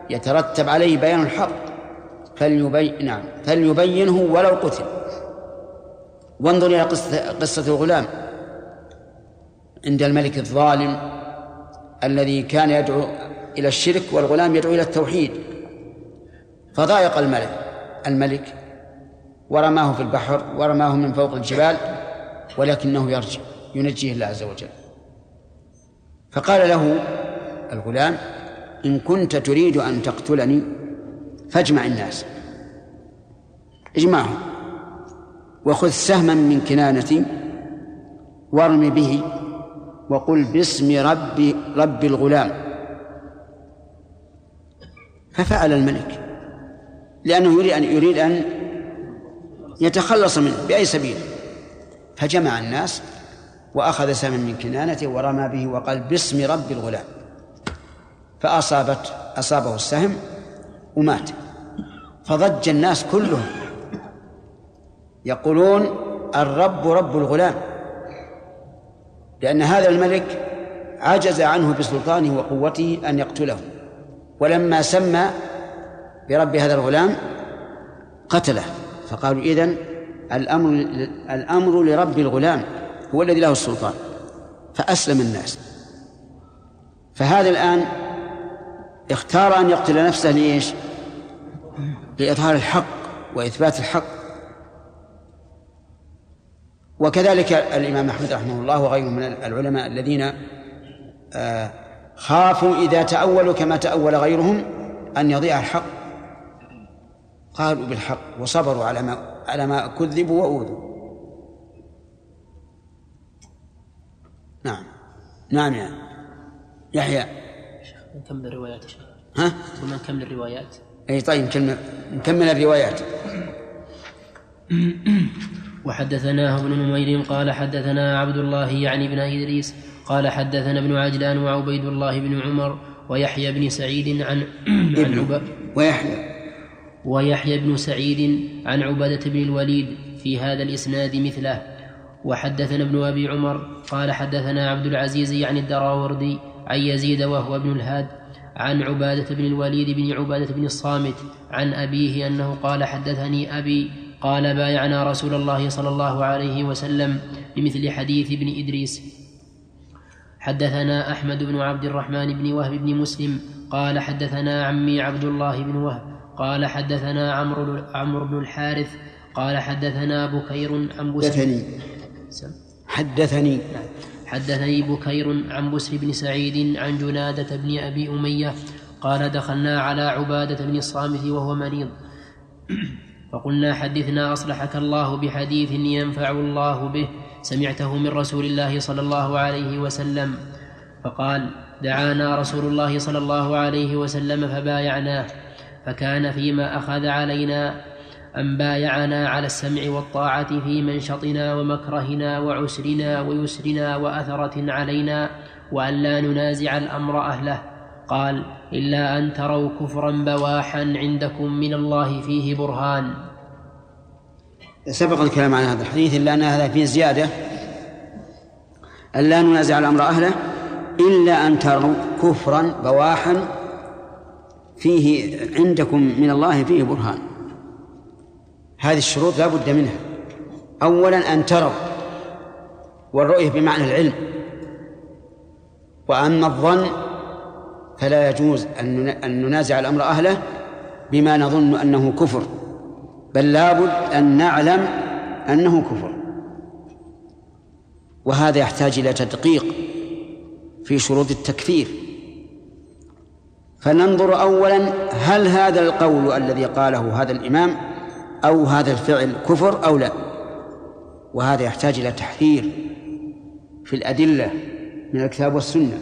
يترتب عليه بيان الحق فليبين نعم فليبينه ولو قتل. وانظر إلى قصة, قصة الغلام. عند الملك الظالم الذي كان يدعو إلى الشرك والغلام يدعو إلى التوحيد. فضايق الملك الملك ورماه في البحر ورماه من فوق الجبال ولكنه يرجع ينجيه الله عز وجل. فقال له الغلام إن كنت تريد أن تقتلني فاجمع الناس. اجمعهم وخذ سهما من كنانتي وارم به وقل باسم رب رب الغلام. ففعل الملك لأنه يريد أن يريد أن يتخلص منه بأي سبيل؟ فجمع الناس وأخذ سهما من كنانته ورمى به وقال باسم رب الغلام. فأصابت أصابه السهم ومات. فضج الناس كلهم. يقولون الرب رب الغلام. لأن هذا الملك عجز عنه بسلطانه وقوته أن يقتله. ولما سمى برب هذا الغلام قتله. فقالوا إذن الأمر الأمر لرب الغلام هو الذي له السلطان فأسلم الناس. فهذا الآن اختار أن يقتل نفسه لإيش؟ لإظهار الحق وإثبات الحق. وكذلك الإمام أحمد رحمه الله وغيره من العلماء الذين آه، خافوا إذا تأولوا كما تأول غيرهم أن يضيع الحق. قالوا بالحق وصبروا على ما على ما كذبوا وأوذوا. نعم. نعم يا يحيى. نكمل الروايات يا شيخ؟ ها؟ ثم نكمل الروايات. إي طيب نكمل نكمل الروايات؟ وحدثناه ابن نمير قال حدثنا عبد الله يعني بن إدريس قال حدثنا ابن عجلان وعبيد الله بن عمر ويحيى بن سعيد عن عن ويحيى. ويحيى بن سعيد عن عبادة بن الوليد في هذا الإسناد مثله. وحدثنا ابن أبي عمر قال حدثنا عبد العزيز عن الدراوردي عن يزيد وهو ابن الهاد عن عبادة بن الوليد بن عبادة بن الصامت عن أبيه أنه قال حدثني أبي قال بايعنا رسول الله صلى الله عليه وسلم بمثل حديث ابن إدريس. حدثنا أحمد بن عبد الرحمن بن وهب بن مسلم قال حدثنا عمي عبد الله بن وهب قال حدثنا عمرو عمرو بن الحارث قال حدثنا بكير عن بسر حدثني. حدثني. حدثني بكير عن بسر بن سعيد عن جنادة بن أبي أمية قال دخلنا على عبادة بن الصامت وهو مريض. فقلنا حدثنا أصلحك الله بحديث ينفع الله به سمعته من رسول الله صلى الله عليه وسلم. فقال دعانا رسول الله صلى الله عليه وسلم فبايعناه. فكان فيما أخذ علينا أن بايعنا على السمع والطاعة في منشطنا ومكرهنا وعسرنا ويسرنا وأثرة علينا وأن لا ننازع الأمر أهله. قال إلا أن تروا كفرا بواحا عندكم من الله فيه برهان. سبق الكلام عن هذا الحديث إلا أن هذا فيه زيادة. أن لا ننازع الأمر أهله إلا أن تروا كفرا بواحا فيه عندكم من الله فيه برهان. هذه الشروط لا بد منها. أولا أن تروا والرؤية بمعنى العلم. وأما الظن فلا يجوز أن نن- أن ننازع الأمر أهله بما نظن أنه كفر بل لابد أن نعلم أنه كفر. وهذا يحتاج إلى تدقيق في شروط التكفير. فننظر أولا هل هذا القول الذي قاله هذا الإمام أو هذا الفعل كفر أو لا. وهذا يحتاج إلى تحرير في الأدلة من الكتاب والسنة.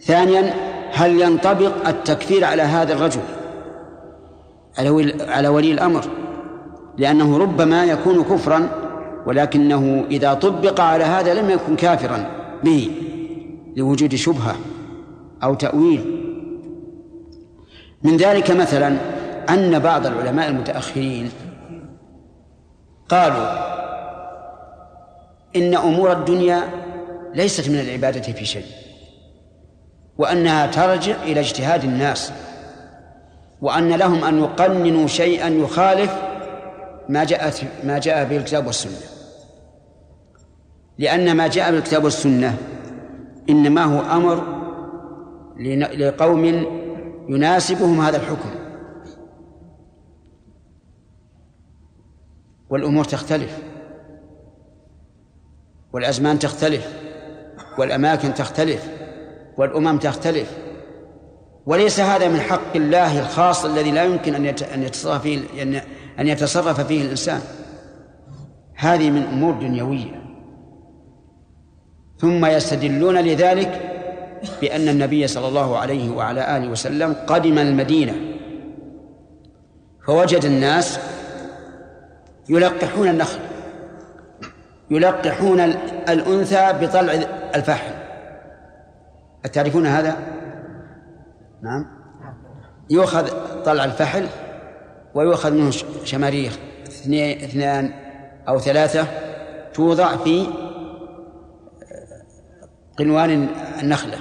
ثانيا هل ينطبق التكفير على هذا الرجل على ولي الأمر؟ لأنه ربما يكون كفرا ولكنه إذا طبق على هذا لم يكن كافرا به لوجود شبهة أو تأويل. من ذلك مثلا أن بعض العلماء المتأخرين قالوا إن أمور الدنيا ليست من العبادة في شيء وأنها ترجع إلى اجتهاد الناس وأن لهم أن يقننوا شيئا يخالف ما جاءت ما جاء به الكتاب والسنة. لأن ما جاء بالكتاب والسنة إنما هو أمر لقوم يناسبهم هذا الحكم. والأمور تختلف. والأزمان تختلف. والأماكن تختلف. والأمم تختلف. وليس هذا من حق الله الخاص الذي لا يمكن أن أن يتصرف فيه أن يتصرف فيه الإنسان. هذه من أمور دنيوية. ثم يستدلون لذلك بأن النبي صلى الله عليه وعلى آله وسلم قدم المدينة. فوجد الناس يلقحون النخل يلقحون ال- الأنثى بطلع الفحل أتعرفون هذا؟ نعم. يؤخذ طلع الفحل ويؤخذ منه شماريخ اثنان أو ثلاثة توضع في قنوان النخلة.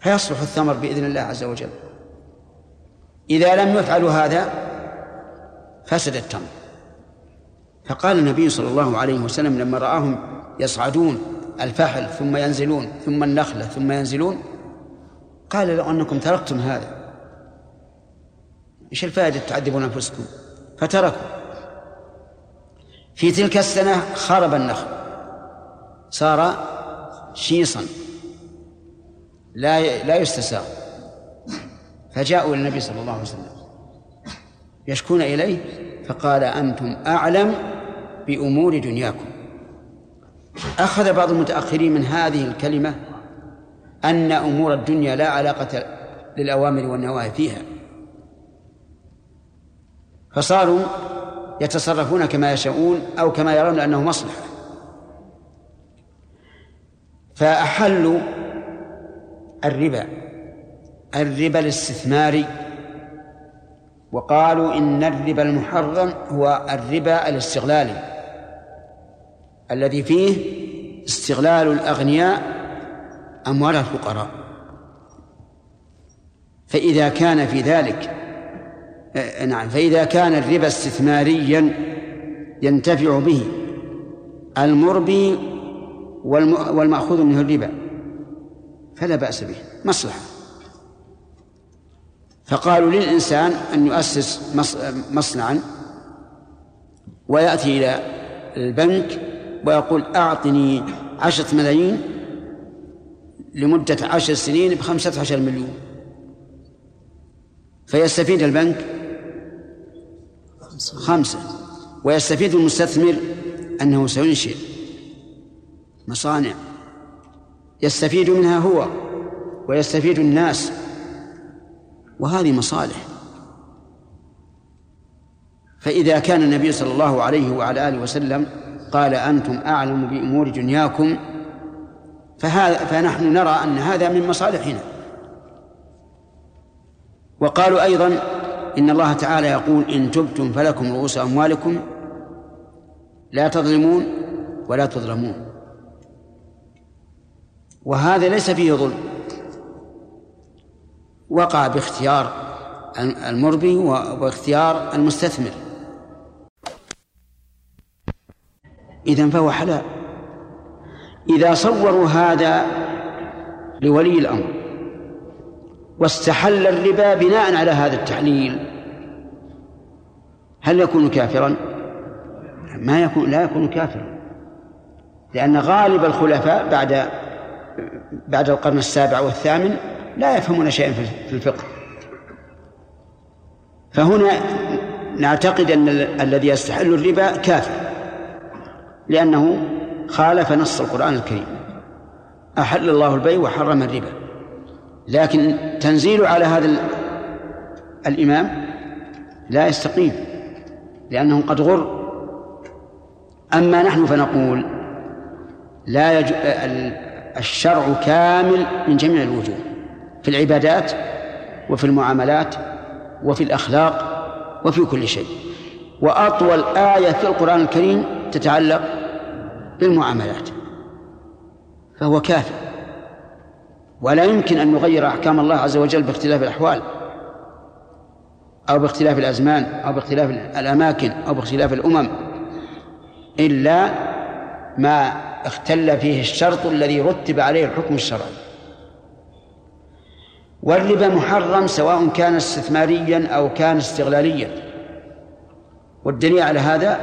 فيصلح الثمر بإذن الله عز وجل. إذا لم يفعلوا هذا فسد التمر. فقال النبي صلى الله عليه وسلم لما رآهم يصعدون الفحل ثم ينزلون ثم النخلة ثم ينزلون قال لو أنكم تركتم هذا إيش الفائدة تعذبون أنفسكم؟ فتركوا. في تلك السنة خرب النخل صار شيصا. لا لا يستساغ. فجاءوا إلى النبي صلى الله عليه وسلم. يشكون إليه فقال أنتم أعلم بأمور دنياكم. أخذ بعض المتأخرين من هذه الكلمة أن أمور الدنيا لا علاقة للأوامر والنواهي فيها. فصاروا يتصرفون كما يشاءون أو كما يرون أنه مصلحة. فأحلوا الربا الربا الاستثماري وقالوا إن الربا المحرم هو الربا الاستغلالي الذي فيه استغلال الأغنياء أموال الفقراء. فإذا كان في ذلك آه، نعم فإذا كان الربا استثماريا ينتفع به المربي والمأخوذ منه الربا. فلا بأس به. مصلحة. فقالوا للإنسان أن يؤسس مصنعا ويأتي إلى البنك ويقول أعطني عشرة ملايين لمدة عشر سنين بخمسة عشر مليون. فيستفيد البنك خمسة. ويستفيد المستثمر أنه سينشئ مصانع. يستفيد منها هو ويستفيد الناس. وهذه مصالح. فإذا كان النبي صلى الله عليه وعلى آله وسلم قال أنتم أعلم بأمور دنياكم فهذا فنحن نرى أن هذا من مصالحنا. وقالوا أيضا إن الله تعالى يقول إن تبتم فلكم رؤوس أموالكم لا تظلمون ولا تظلمون. وهذا ليس فيه ظلم. وقع باختيار المربي واختيار المستثمر. إذن فهو حلال. إذا صوروا هذا لولي الأمر واستحل الربا بناء على هذا التحليل هل يكون كافرا؟ ما يكون لا يكون كافرا لأن غالب الخلفاء بعد بعد القرن السابع والثامن لا يفهمون شيئا في الفقه. فهنا نعتقد أن الذي يستحل الربا كافر لأنه خالف نص القرآن الكريم. أحل الله البيع وحرم الربا. لكن تنزيل على هذا الإمام لا يستقيم لأنه قد غر. أما نحن فنقول لا يج... الشرع كامل من جميع الوجوه في العبادات وفي المعاملات وفي الأخلاق وفي كل شيء. وأطول آية في القرآن الكريم تتعلق بالمعاملات فهو كافر ولا يمكن أن نغير أحكام الله عز وجل باختلاف الأحوال أو باختلاف الأزمان أو باختلاف الأماكن أو باختلاف الأمم إلا ما اختل فيه الشرط الذي رتب عليه الحكم الشرعي. والربا محرم سواء كان استثماريا أو كان استغلاليا. والدليل على هذا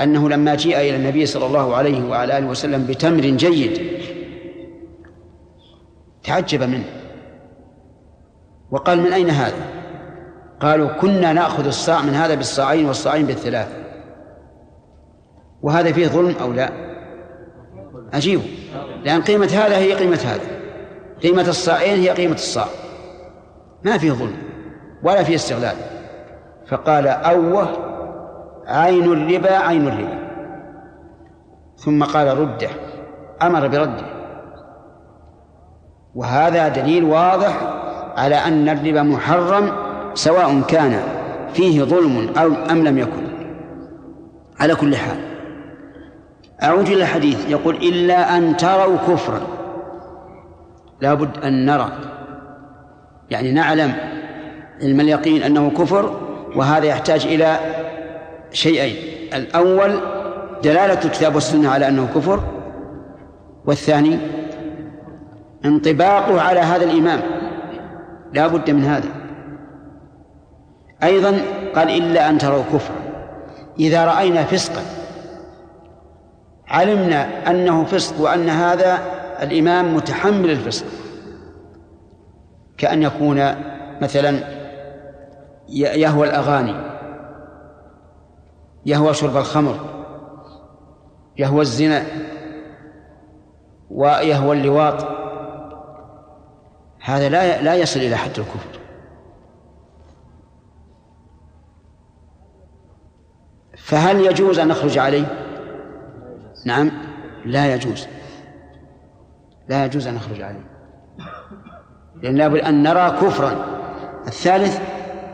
أنه لما جيء إلى النبي صلى الله عليه وعلى آله وسلم بتمر جيد تعجب منه. وقال من أين هذا؟ قالوا كنا نأخذ الصاع من هذا بالصاعين والصاعين بالثلاث. وهذا فيه ظلم أو لا؟ عجيب لأن قيمة هذا هي قيمة هذا. قيمة الصاعين هي قيمة الصاع. ما فيه ظلم ولا فيه استغلال. فقال أوه عين الربا عين الربا. ثم قال رده أمر برده. وهذا دليل واضح على أن الربا محرم سواء كان فيه ظلم أو أم لم يكن. على كل حال. أعود إلى الحديث. يقول إلا أن تروا كفرا. لابد أن نرى. يعني نعلم علم اليقين أنه كفر وهذا يحتاج إلى شيئين. الأول دلالة الكتاب والسنة على أنه كفر. والثاني انطباقه على هذا الإمام. لا بد من هذا. أيضا قال إلا أن تروا كفرا. إذا رأينا فسقا علمنا أنه فسق وأن هذا الإمام متحمل الفسق. كأن يكون مثلا يهوى الأغاني يهوى شرب الخمر يهوى الزنا ويهوى اللواط. هذا لا لا يصل إلى حد الكفر. فهل يجوز أن نخرج عليه؟ نعم. لا يجوز. لا يجوز أن نخرج عليه. لأن لابد أن نرى كفرا. الثالث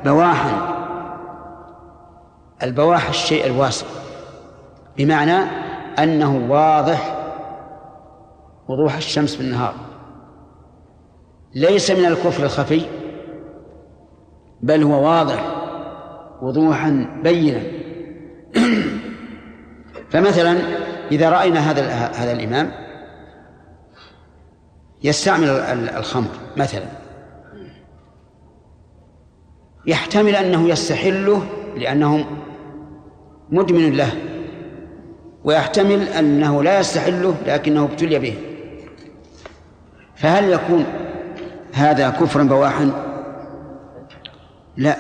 بواحا. البواح الشيء الواسع بمعنى أنه واضح وضوح الشمس في النهار. ليس من الكفر الخفي بل هو واضح وضوحا بينا. [CLEARS THROAT] فمثلا إذا رأينا هذا هذا الإمام يستعمل الخمر مثلا. يحتمل أنه يستحله لأنه مدمن له ويحتمل أنه لا يستحله لكنه ابتلي به. فهل يكون هذا كفرا بواحا؟ لا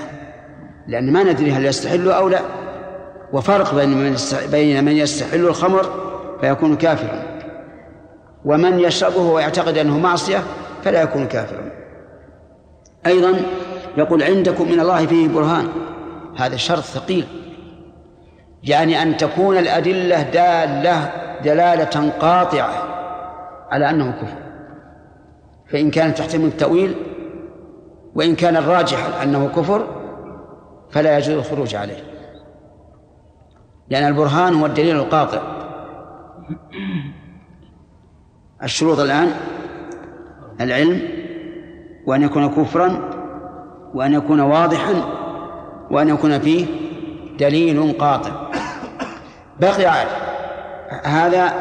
لأن ما ندري هل يستحله أو لا. وفرق بين من بين من يستحل الخمر فيكون كافرا. ومن يشربه ويعتقد أنه معصية فلا يكون كافرا. أيضا يقول عندكم من الله فيه برهان. هذا شرط ثقيل. يعني أن تكون الأدلة دالة دلالة قاطعة على أنه كفر. فإن كانت تحتمل التأويل وإن كان الراجح أنه كفر فلا يجوز الخروج عليه. لأن البرهان هو الدليل القاطع. الشروط الآن العلم وأن يكون كفرا وأن يكون واضحا وأن يكون فيه دليل قاطع. بقي هذا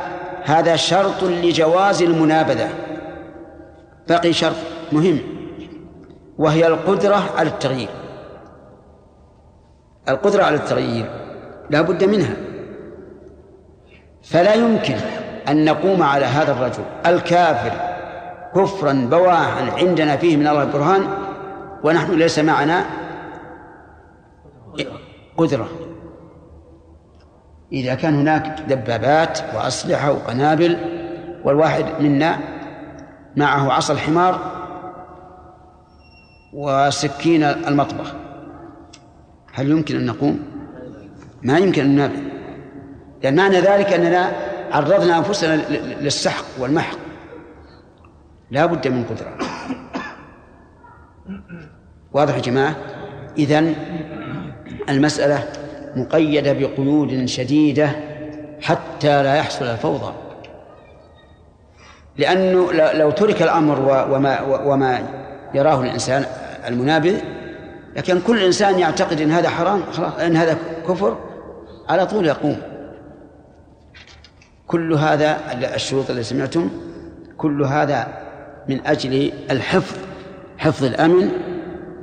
هذا شرط لجواز المنابذة. بقي شرط مهم وهي القدرة على التغيير. القدرة على التغيير. لا بد منها فلا يمكن أن نقوم على هذا الرجل الكافر كفرا بواحا عندنا فيه من الله البرهان ونحن ليس معنا قدرة إذا كان هناك دبابات وأسلحة وقنابل والواحد منا معه عصا الحمار وسكين المطبخ هل يمكن أن نقوم؟ ما يمكن أن ننابذ لأن معنى ذلك أننا عرضنا أنفسنا للسحق والمحق. لا بد من قدرة. واضح يا جماعة؟ إذن المسألة مقيدة بقيود شديدة حتى لا يحصل الفوضى. لأنه لو ترك الأمر وما وما يراه الإنسان المنابذ لكن كل إنسان يعتقد أن هذا حرام خلاص أن هذا كفر على طول يقوم. كل هذا الشروط اللي سمعتم كل هذا من أجل الحفظ حفظ الأمن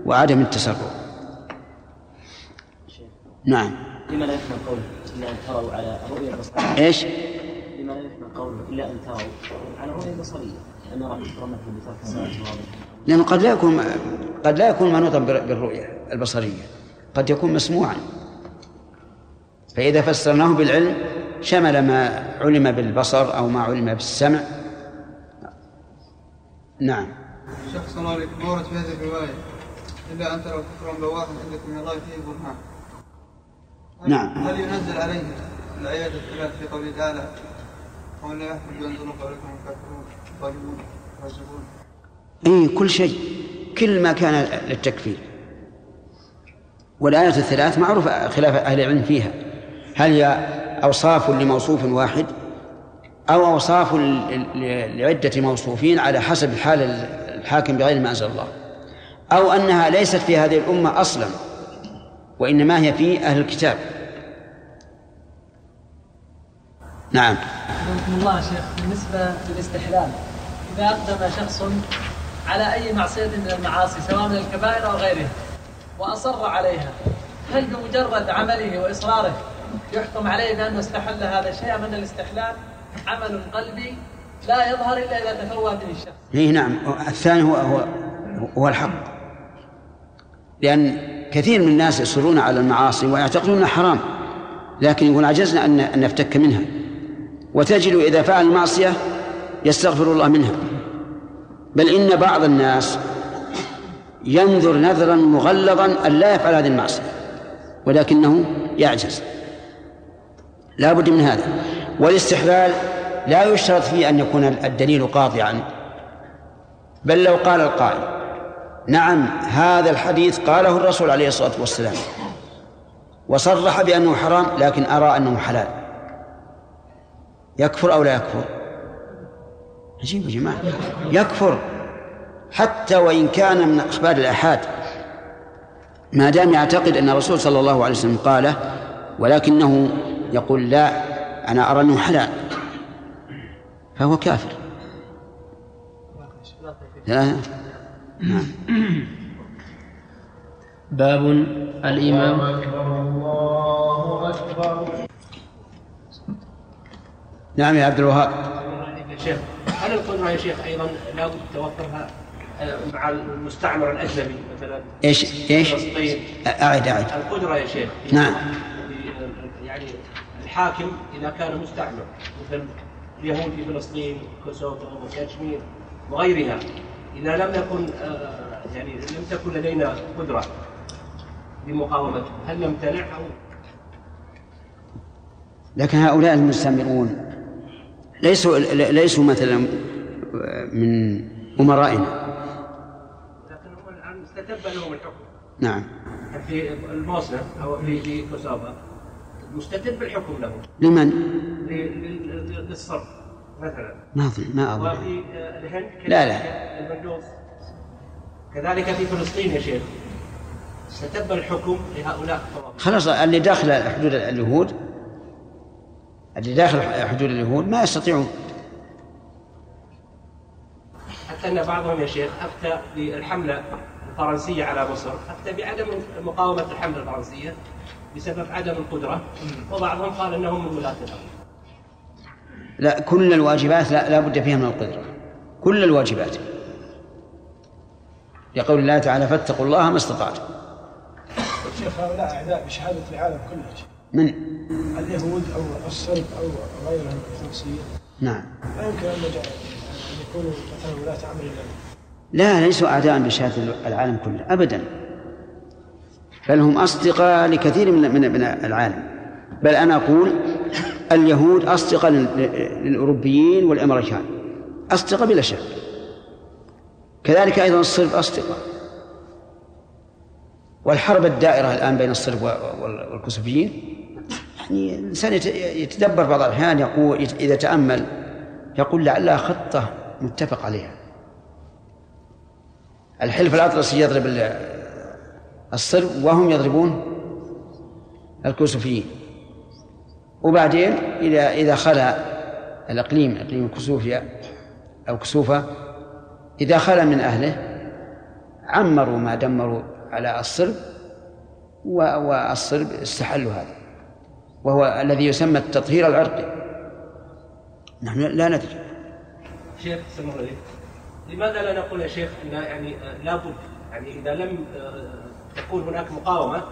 وعدم التسرع. نعم. لما لا يحمل قوله إلا أن تروا على الرؤيا البصرية إيش؟ لما لا يحمل قوله إلا أن تروا على الرؤيا البصرية أن رمته بترك الصلاة لأنه قد لا يكون قد لا يكون منوطا بالرؤية البصرية. قد يكون مسموعا. فإذا فسرناه بالعلم شمل ما علم بالبصر أو ما علم بالسمع. نعم. شخص الله عليك ما ورد في هذه الرواية إلا أن تروا كفرا بواحا عندكم من الله فيه برهان نعم. هل ينزل عليه الآيات الثلاث في قوله تعالى ومن لا يحفظ ينزل قولكم الكافرون ظالمون فاسقون اي كل شيء كل ما كان للتكفير. والآية الثلاث معروف خلاف أهل العلم فيها. هل هي أوصاف لموصوف واحد أو أوصاف لعدة موصوفين على حسب حال الحاكم بغير ما أنزل الله؟ أو أنها ليست في هذه الأمة أصلا وإنما هي في أهل الكتاب. نعم. الله شيخ. بالنسبة للاستحلال إذا أقدم شخص على أي معصية من المعاصي سواء من الكبائر أو غيرها وأصر عليها هل بمجرد عمله وإصراره يحكم عليه بأنه استحل هذا الشيء أم أن الاستحلال عمل قلبي لا يظهر إلا إذا تفوه به الشخص. إيه نعم. الثاني هو هو هو الحق. لأن كثير من الناس يصرون على المعاصي ويعتقدون إنها حرام لكن يقول عجزنا ان نفتك منها. وتجد إذا فعل المعصية يستغفر الله منها. بل إن بعض الناس ينظر نذرا مغلظا أن لا يفعل هذه المعصية ولكنه يعجز. لا بد من هذا. والاستحلال لا يشترط فيه أن يكون الدليل قاطعا بل لو قال القائل نعم هذا الحديث قاله الرسول عليه الصلاة والسلام وصرح بأنه حرام لكن أرى أنه حلال. يكفر أو لا يكفر؟ عجيب يا جماعة. يكفر. حتى وإن كان من أخبار الآحاد. ما دام يعتقد أن الرسول صلى الله عليه وسلم قاله ولكنه يقول لا أنا أرى أنه حلال. فهو كافر. ثلاثة نعم. باب الإمام نعم يا عبد الوهاب. يا شيخ هل القدرة يا شيخ أيضا لابد توفرها آه، مع المستعمر الأجنبي مثلا؟ إيش؟ إيش؟ أعد أعد. القدرة يا شيخ. نعم. الحاكم إذا كان مستعمر مثل اليهود في فلسطين كوسوفو وكشمير وغيرها. إذا لم يكن آه، يعني لم تكن لدينا قدرة بمقاومته هل نمتنع أو؟ لكن هؤلاء المستعمرون ليسوا ليسوا مثلا من أمرائنا. لكنهم الآن استتب لهم الحكم. نعم. في الموسنة أو في في كوسوفا مستتب الحكم لهم لمن؟ للصرف مثلا. ما أظن ما أظن. وفي آه، الهند لا، لا. كذلك المندوب. كذلك في فلسطين يا شيخ. استتب الحكم لهؤلاء خلاص اللي داخل حدود اليهود اللي داخل حدود اليهود ما يستطيعون. حتى أن بعضهم يا شيخ أفتى بالحملة الفرنسية على مصر أفتى بعدم مقاومة الحملة الفرنسية. بسبب عدم القدرة. وبعضهم قال إنهم من ولاة الأمر. لا كل الواجبات لا, لا بد فيها من القدرة. كل الواجبات. لقول الله تعالى فاتقوا الله ما استطعتم. شيخ هؤلاء أعداء بشهادة العالم كله. من؟ اليهود أو الصرب أو غيرهم الفرنسيين. نعم. لا يمكن أن نجعل أن يكونوا مثلا ولاة أمر الله. لا ليسوا أعداء بشهادة العالم كله أبدا. بل هم أصدقاء لكثير من من العالم. بل أنا أقول اليهود أصدقاء لل- للأوروبيين والأمريكان. أصدقاء بلا شك. كذلك أيضا الصرب أصدقاء والحرب الدائرة الآن بين الصرب وال- والكوسوفيين يعني الإنسان يت- يتدبر بعض الأحيان يقول إذا تأمل يقول لعلها خطة متفق عليها. الحلف الأطلسي يضرب ال- الصرب وهم يضربون الكوسوفيين وبعدين إذا إذا خلا الإقليم إقليم كسوفيا أو كسوفة إذا خلا من أهله عمروا ما دمروا على الصرب والصرب استحلوا هذا. وهو الذي يسمى التطهير العرقي. نحن لا ندري. شيخ سمح لماذا لا نقول يا شيخ إن يعني لابد يعني إذا لم آه، تكون هناك مقاومة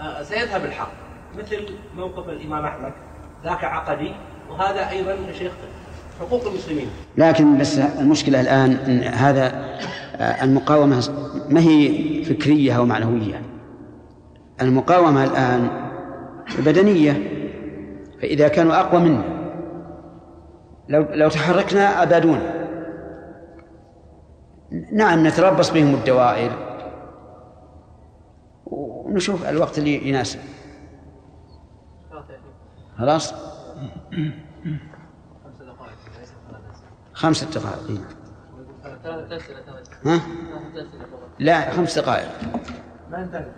آه، سيذهب الحق. مثل موقف الإمام أحمد ذاك عقدي وهذا أيضا يا شيخ حقوق المسلمين. لكن بس المشكلة الآن أن هذا آه، المقاومة ما هي فكرية أو معنوية؟ المقاومة الآن بدنية فإذا كانوا أقوى منا لو لو تحركنا أبادونا نعم نتربص بهم الدوائر. ونشوف الوقت اللي يناسب. خلاص؟ خمسة دقائق. إيه. ها؟ لا خمس دقائق. ما انتهت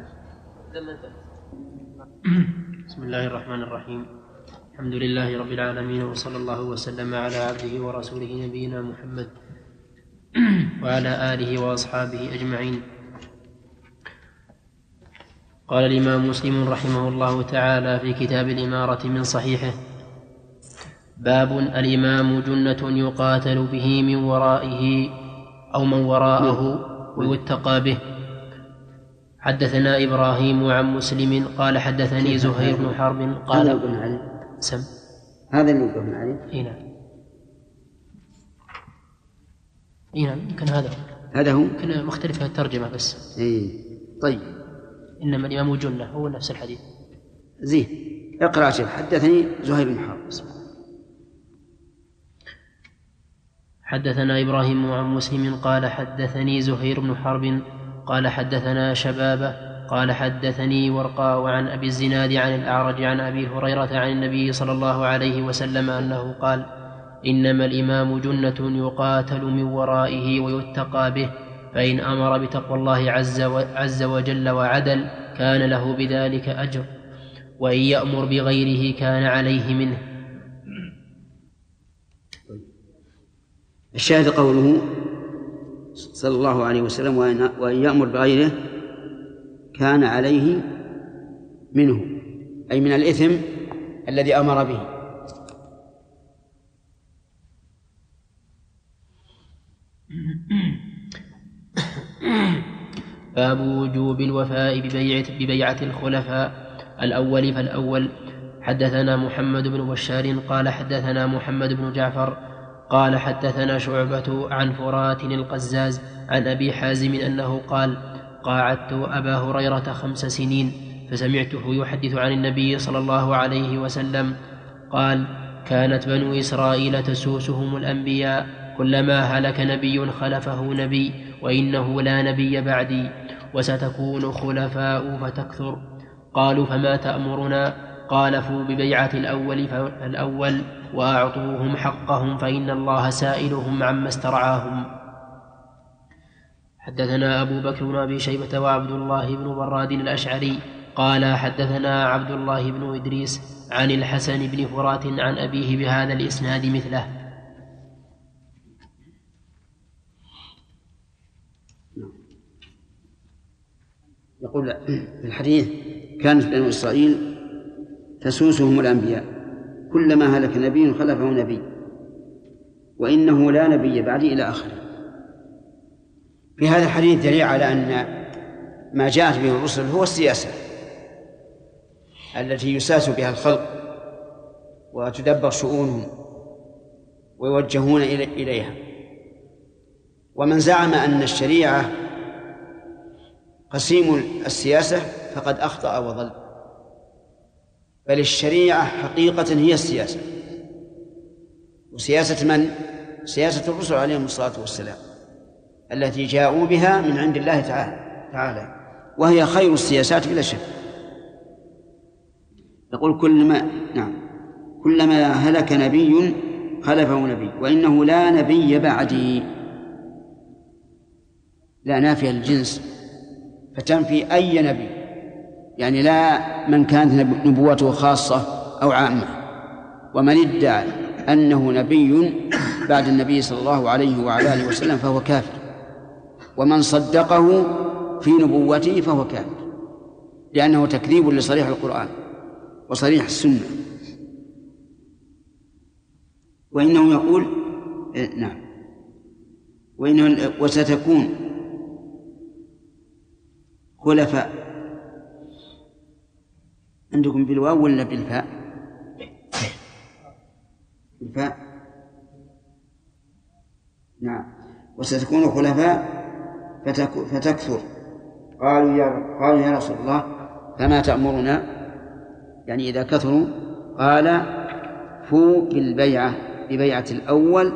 بسم الله الرحمن الرحيم. الحمد لله رب العالمين وصلى الله وسلم على عبده ورسوله نبينا محمد. وعلى آله وأصحابه أجمعين. قال الإمام مسلم رحمه الله تعالى في كتاب الإمارة من صحيحه باب الإمام جنة يقاتل به من ورائه أو من وراءه ويتقى به. حدثنا إبراهيم عن مسلم قال حدثني زهير بن حرب هذا قال يقول علي. سم. هذا اللي يقول علي. اي نعم. اي نعم يمكن هذا هو. هذا هو؟ يمكن مختلفة الترجمة بس. اي طيب. إنما الإمام جنة هو نفس الحديث. زين. اقرأ شيخ. حدثني زهير بن حرب. حدثنا إبراهيم عن مسلم قال حدثني زهير بن حرب قال حدثنا شبابة قال حدثني ورقاء عن أبي الزناد عن الأعرج عن أبي هريرة عن النبي صلى الله عليه وسلم أنه قال إنما الإمام جنة يقاتل من ورائه ويتقى به فإن أمر بتقوى الله عز, عز وجل وعدل كان له بذلك أجر وإن يأمر بغيره كان عليه منه. الشاهد قوله صلى الله عليه وسلم وإن يأمر بغيره كان عليه منه أي من الإثم الذي أمر به. باب وجوب الوفاء ببيعة, ببيعة الخلفاء. الأول فالأول حدثنا محمد بن بشار قال حدثنا محمد بن جعفر قال حدثنا شعبة عن فرات القزاز عن أبي حازم أنه قال قاعدت أبا هريرة خمس سنين فسمعته يحدث عن النبي صلى الله عليه وسلم قال كانت بنو إسرائيل تسوسهم الأنبياء كلما هلك نبي خلفه نبي وإنه لا نبي بعدي وستكون خلفاء فتكثر. قالوا فما تأمرنا؟ قال فوا ببيعة الأول فالأول وأعطوهم حقهم فإن الله سائلهم عما استرعاهم. حدثنا أبو بكر بن أبي شيبة وعبد الله بن براد الأشعري قال حدثنا عبد الله بن إدريس عن الحسن بن فرات عن أبيه بهذا الإسناد مثله. يقول في الحديث كانت بنو إسرائيل تسوسهم الأنبياء كلما هلك نبي خلفه نبي وإنه لا نبي بعدي إلى آخره. في هذا الحديث دليل على أن ما جاءت به الرسل هو السياسة التي يساس بها الخلق وتدبر شؤونهم ويوجهون إليها. ومن زعم أن الشريعة قسيم السياسة فقد أخطأ وضل بل الشريعة حقيقة هي السياسة. وسياسة من؟ سياسة الرسل عليهم الصلاة والسلام التي جاءوا بها من عند الله تعالى تعالى وهي خير السياسات بلا شك. يقول كلما نعم كلما هلك نبي خلفه نبي وإنه لا نبي بعدي. لا نافية الجنس فتنفي أي نبي. يعني لا من كانت نبوته خاصة أو عامة. ومن ادعى أنه نبي بعد النبي صلى الله عليه وعلى آله وسلم فهو كافر. ومن صدقه في نبوته فهو كافر. لأنه تكذيب لصريح القرآن وصريح السنة. وإنه يقول إيه، نعم. وإنه وستكون خلفاء. عندكم بالواو ولا بالفاء؟ بالفاء. نعم. وستكون خلفاء فتكثر. قالوا يا قالوا يا رسول الله فما تأمرنا؟ يعني إذا كثروا قال فو بالبيعة ببيعة الأول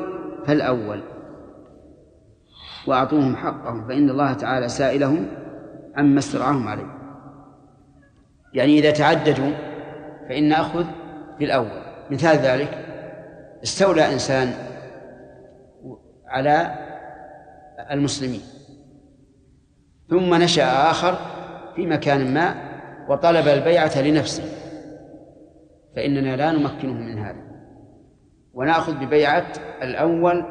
فالأول. وأعطوهم حقهم فإن الله تعالى سائلهم عما استرعاهم عليه. يعني إذا تعددوا فإن نأخذ بالأول مثال ذلك استولى إنسان على المسلمين ثم نشأ آخر في مكان ما وطلب البيعة لنفسه. فإننا لا نمكنه من هذا. ونأخذ ببيعة الأول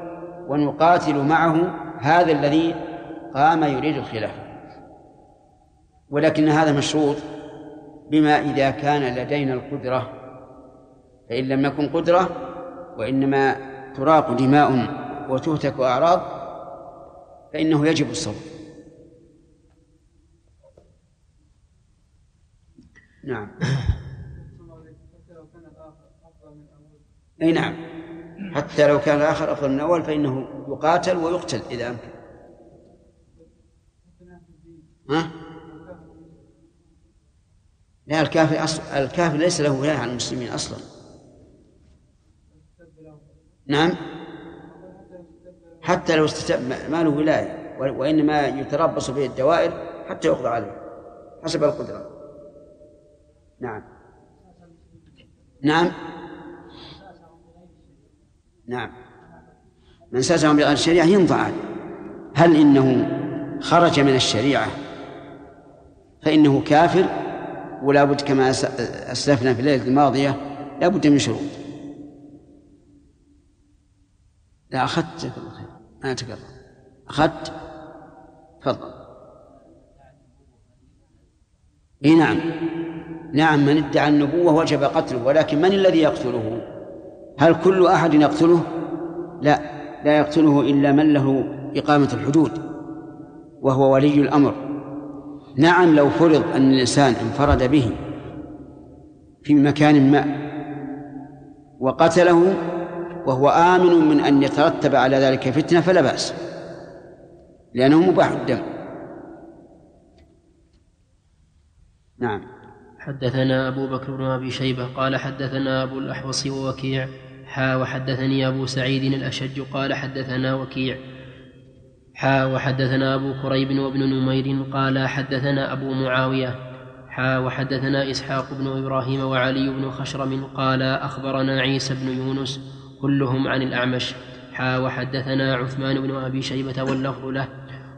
ونقاتل معه هذا الذي قام يريد الخلافة ولكن هذا مشروط بما إذا كان لدينا القدرة. فإن لم يكن قدرة وإنما تراق دماء وتهتك أعراض فإنه يجب الصبر. نعم. أي نعم. حتى لو كان الآخر أفضل من الأول فإنه يقاتل ويقتل إذا أمكن. ها؟ لا الكافر أصل الكافر ليس له ولاية على المسلمين أصلا. نعم؟ حتى لو استتب ما له ولاية وإنما يتربص به الدوائر حتى يقضى عليه حسب القدرة. نعم. نعم؟ نعم. من ساسهم بغير الشريعة ينفع. هل إنه خرج من الشريعة؟ فإنه كافر ولا بد كما أسلفنا في الليلة الماضية لا بد من شروط. لا أخذت ما أتكرر أخذت؟ تفضل. إي نعم. نعم من ادعى النبوة وجب قتله ولكن من الذي يقتله؟ هل كل أحد يقتله؟ لا لا يقتله إلا من له إقامة الحدود وهو ولي الأمر. نعم لو فرض أن الإنسان انفرد به في مكان ما وقتله وهو آمن من أن يترتب على ذلك فتنة فلا بأس لأنه مباح الدم. نعم. حدثنا أبو بكر بن أبي شيبة قال حدثنا أبو الأحوص ووكيع حا وحدثني أبو سعيد الأشج قال حدثنا وكيع حا وحدثنا أبو كريب وابن نمير قال حدثنا أبو معاوية. حا وحدثنا إسحاق بن إبراهيم وعلي بن خشرم قال أخبرنا عيسى بن يونس كلهم عن الأعمش. حا وحدثنا عثمان بن أبي شيبة واللفظ له.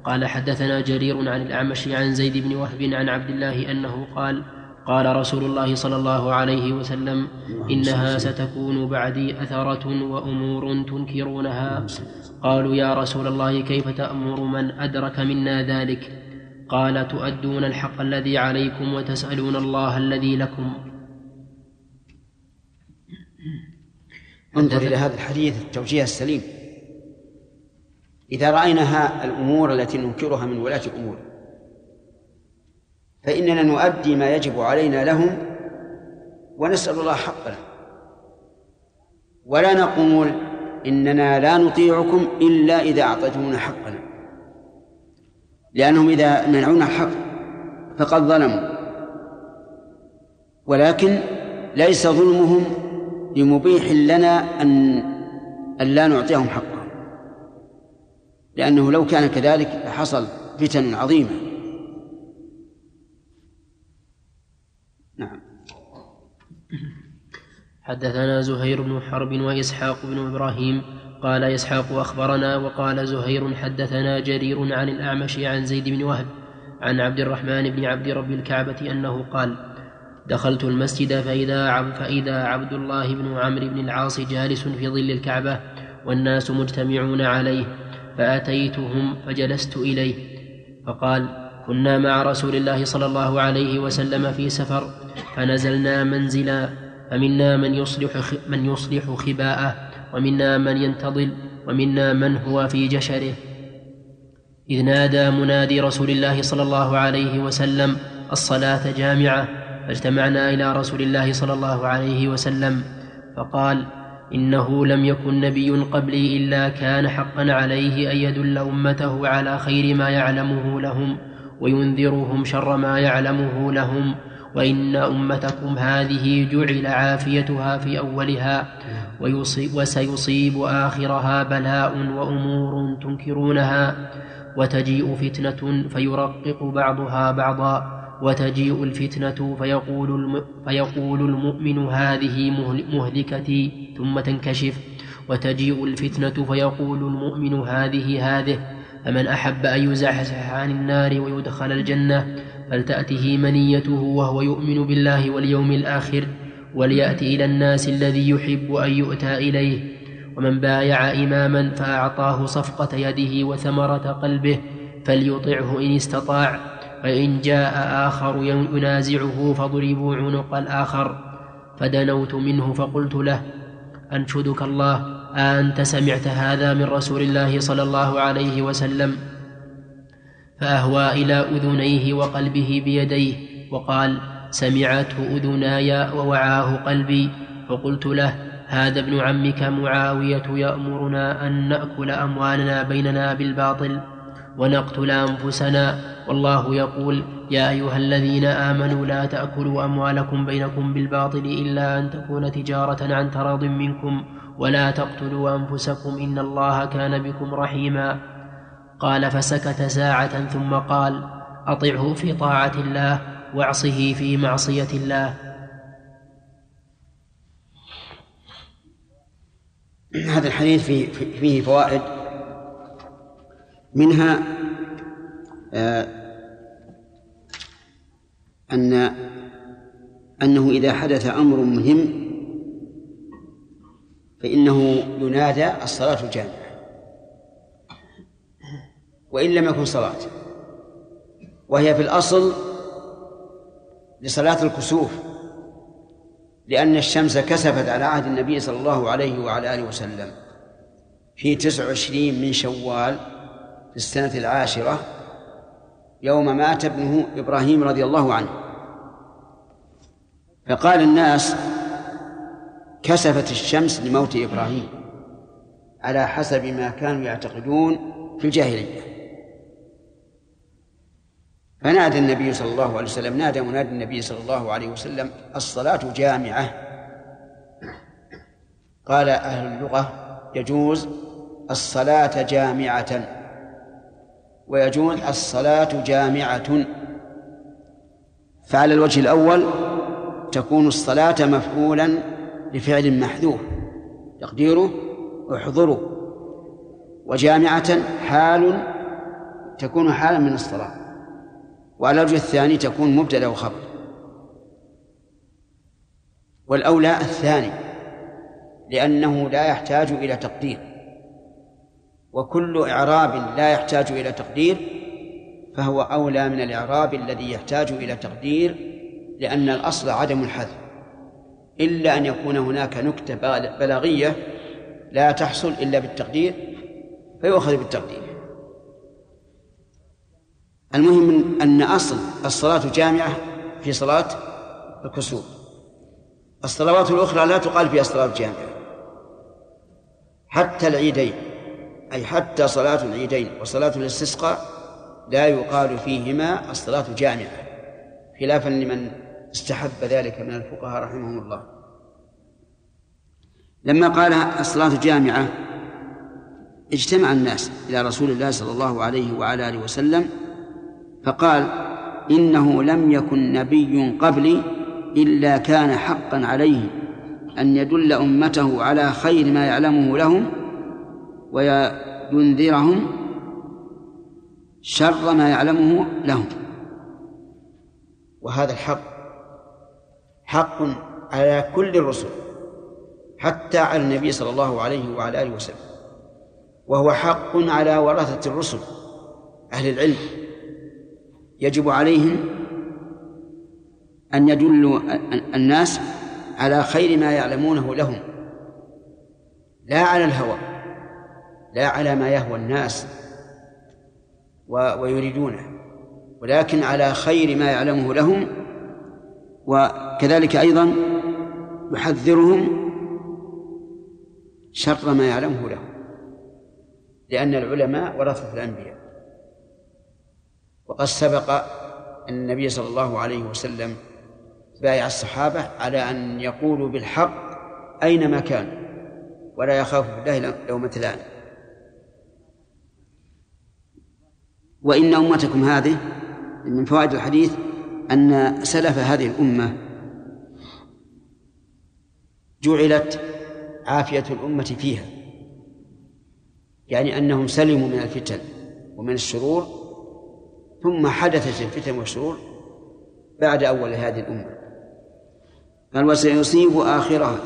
قال حدثنا جرير عن الأعمش عن زيد بن وهب عن عبد الله أنه قال قال رسول الله صلى الله عليه وسلم إنها ستكون بعدي أثرة وأمور تنكرونها. قالوا يا رسول الله كيف تأمر من أدرك منا ذلك؟ قال تؤدون الحق الذي عليكم وتسألون الله الذي لكم. انظر إلى هذا الحديث التوجيه السليم. إذا رأينا الأمور التي ننكرها من ولاة الأمور فإننا نؤدي ما يجب علينا لهم ونسأل الله حقنا. ولا نقول إننا لا نطيعكم إلا إذا أعطيتمونا حقنا. لأنهم إذا منعونا الحق فقد ظلموا. ولكن ليس ظلمهم بمبيح لنا أن أن لا نعطيهم حقهم. لأنه لو كان كذلك لحصل فتن عظيمة. نعم. حدثنا زهير بن حرب وإسحاق بن إبراهيم قال إسحاق أخبرنا وقال زهير حدثنا جرير عن الأعمش عن زيد بن وهب عن عبد الرحمن بن عبد رب الكعبة أنه قال دخلت المسجد فإذا عبد, فإذا عبد الله بن عمرو بن العاص جالس في ظل الكعبة والناس مجتمعون عليه فأتيتهم فجلست إليه فقال كنا مع رسول الله صلى الله عليه وسلم في سفر فنزلنا منزلا فمنا من يصلح من يصلح خباءه ومنا من ينتظل ومنا من هو في جشره. إذ نادى منادي رسول الله صلى الله عليه وسلم الصلاة جامعة. فاجتمعنا إلى رسول الله صلى الله عليه وسلم فقال إنه لم يكن نبي قبلي إلا كان حقا عليه أن يدل أمته على خير ما يعلمه لهم وينذرهم شر ما يعلمه لهم وإن أمتكم هذه جعل عافيتها في أولها ويصيب وسيصيب آخرها بلاء وأمور تنكرونها وتجيء فتنة فيرقق بعضها بعضا وتجيء الفتنة فيقول, الم فيقول المؤمن هذه مهلكتي ثم تنكشف وتجيء الفتنة فيقول المؤمن هذه هذه فمن أحب أن يزحزح عن النار ويدخل الجنة فلتأته منيته وهو يؤمن بالله واليوم الآخر وليأتي إلى الناس الذي يحب أن يؤتى إليه. ومن بايع إماما فأعطاه صفقة يده وثمرة قلبه فليطعه إن استطاع فإن جاء آخر ينازعه فضربوا عنق الآخر. فدنوت منه فقلت له أنشدك الله أنت سمعت هذا من رسول الله صلى الله عليه وسلم؟ فأهوى إلى أذنيه وقلبه بيديه وقال سمعته أذناي ووعاه قلبي. فقلت له هذا ابن عمك معاوية يأمرنا أن نأكل أموالنا بيننا بالباطل ونقتل أنفسنا. والله يقول يا أيها الذين آمنوا لا تأكلوا أموالكم بينكم بالباطل إلا أن تكون تجارة عن تراض منكم. ولا تقتلوا أنفسكم إن الله كان بكم رحيما. قال فسكت ساعة ثم قال أطعه في طاعة الله وأعصه في معصية الله. هذا الحديث فيه, فيه فوائد. منها آه، أن أنه إذا حدث أمر مهم فإنه ينادى الصلاة الجامعة. وإن لم يكن صلاة. وهي في الأصل لصلاة الكسوف لأن الشمس كسفت على عهد النبي صلى الله عليه وعلى آله وسلم في تسع وعشرين من شوال في السنة العاشرة يوم مات ابنه إبراهيم رضي الله عنه. فقال الناس كسفت الشمس لموت إبراهيم على حسب ما كانوا يعتقدون في الجاهلية. فنادى النبي صلى الله عليه وسلم نادى منادي النبي صلى الله عليه وسلم الصلاة جامعة. قال أهل اللغة يجوز الصلاة جامعة. ويجوز الصلاة جامعة. فعلى الوجه الأول تكون الصلاة مفعولا لفعل محذوف تقديره احضروا وجامعة حال تكون حالا من الصلاة. وعلى الوجه الثاني تكون مبتدأ وخبر. والأولى الثاني لأنه لا يحتاج إلى تقدير. وكل إعراب لا يحتاج إلى تقدير فهو أولى من الإعراب الذي يحتاج إلى تقدير لأن الأصل عدم الحذف. إلا أن يكون هناك نكتة بلاغية لا تحصل إلا بالتقدير فيؤخذ بالتقدير. المهم أن أصل الصلاة جامعة في صلاة الكسوف. الصلوات الأخرى لا تقال فيها صلاة جامعة حتى العيدين أي حتى صلاة العيدين وصلاة الاستسقاء لا يقال فيهما الصلاة جامعة. خلافا لمن استحب ذلك من الفقهاء رحمهم الله. لما قال الصلاة جامعة اجتمع الناس إلى رسول الله صلى الله عليه وعلى آله وسلم فقال إنه لم يكن نبي قبلي إلا كان حقا عليه أن يدل أمته على خير ما يعلمه لهم وينذرهم شر ما يعلمه لهم. وهذا الحق حق على كل الرسل حتى على النبي صلى الله عليه وعلى آله وسلم وهو حق على ورثة الرسل أهل العلم. يجب عليهم أن يدلوا الناس على خير ما يعلمونه لهم. لا على الهوى لا على ما يهوى الناس ويريدونه ولكن على خير ما يعلمه لهم. وكذلك أيضا يحذرهم شر ما يعلمه لهم لأن العلماء ورثة الأنبياء. وقد سبق أن النبي صلى الله عليه وسلم بايع الصحابة على أن يقولوا بالحق أينما كانوا ولا يخاف بالله لومة لائم وإن أمتكم هذه من فوائد الحديث أن سلف هذه الأمة جعلت عافية الأمة فيها يعني أنهم سلموا من الفتن ومن الشرور ثم حدثت الفتن والشرور بعد أول هذه الأمة. قال وسيصيب آخرها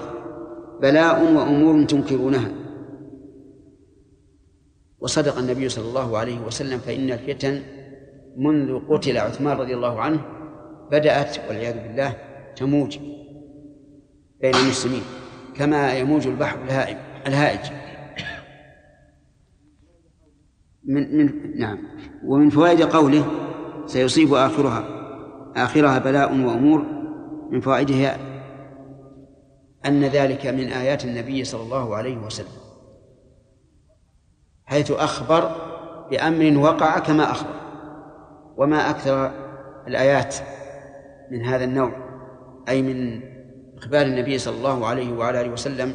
بلاء وأمور تنكرونها. وصدق النبي صلى الله عليه وسلم فإن الفتن منذ قتل عثمان رضي الله عنه بدأت والعياذ بالله تموج بين المسلمين كما يموج البحر الهائج. من من نعم. ومن فوائد قوله سيصيب آخرها آخرها بلاء وأمور من فوائدها أن ذلك من آيات النبي صلى الله عليه وسلم حيث أخبر بأمر وقع كما أخبر. وما أكثر الآيات من هذا النوع أي من إخبار النبي صلى الله عليه وعلى آله وسلم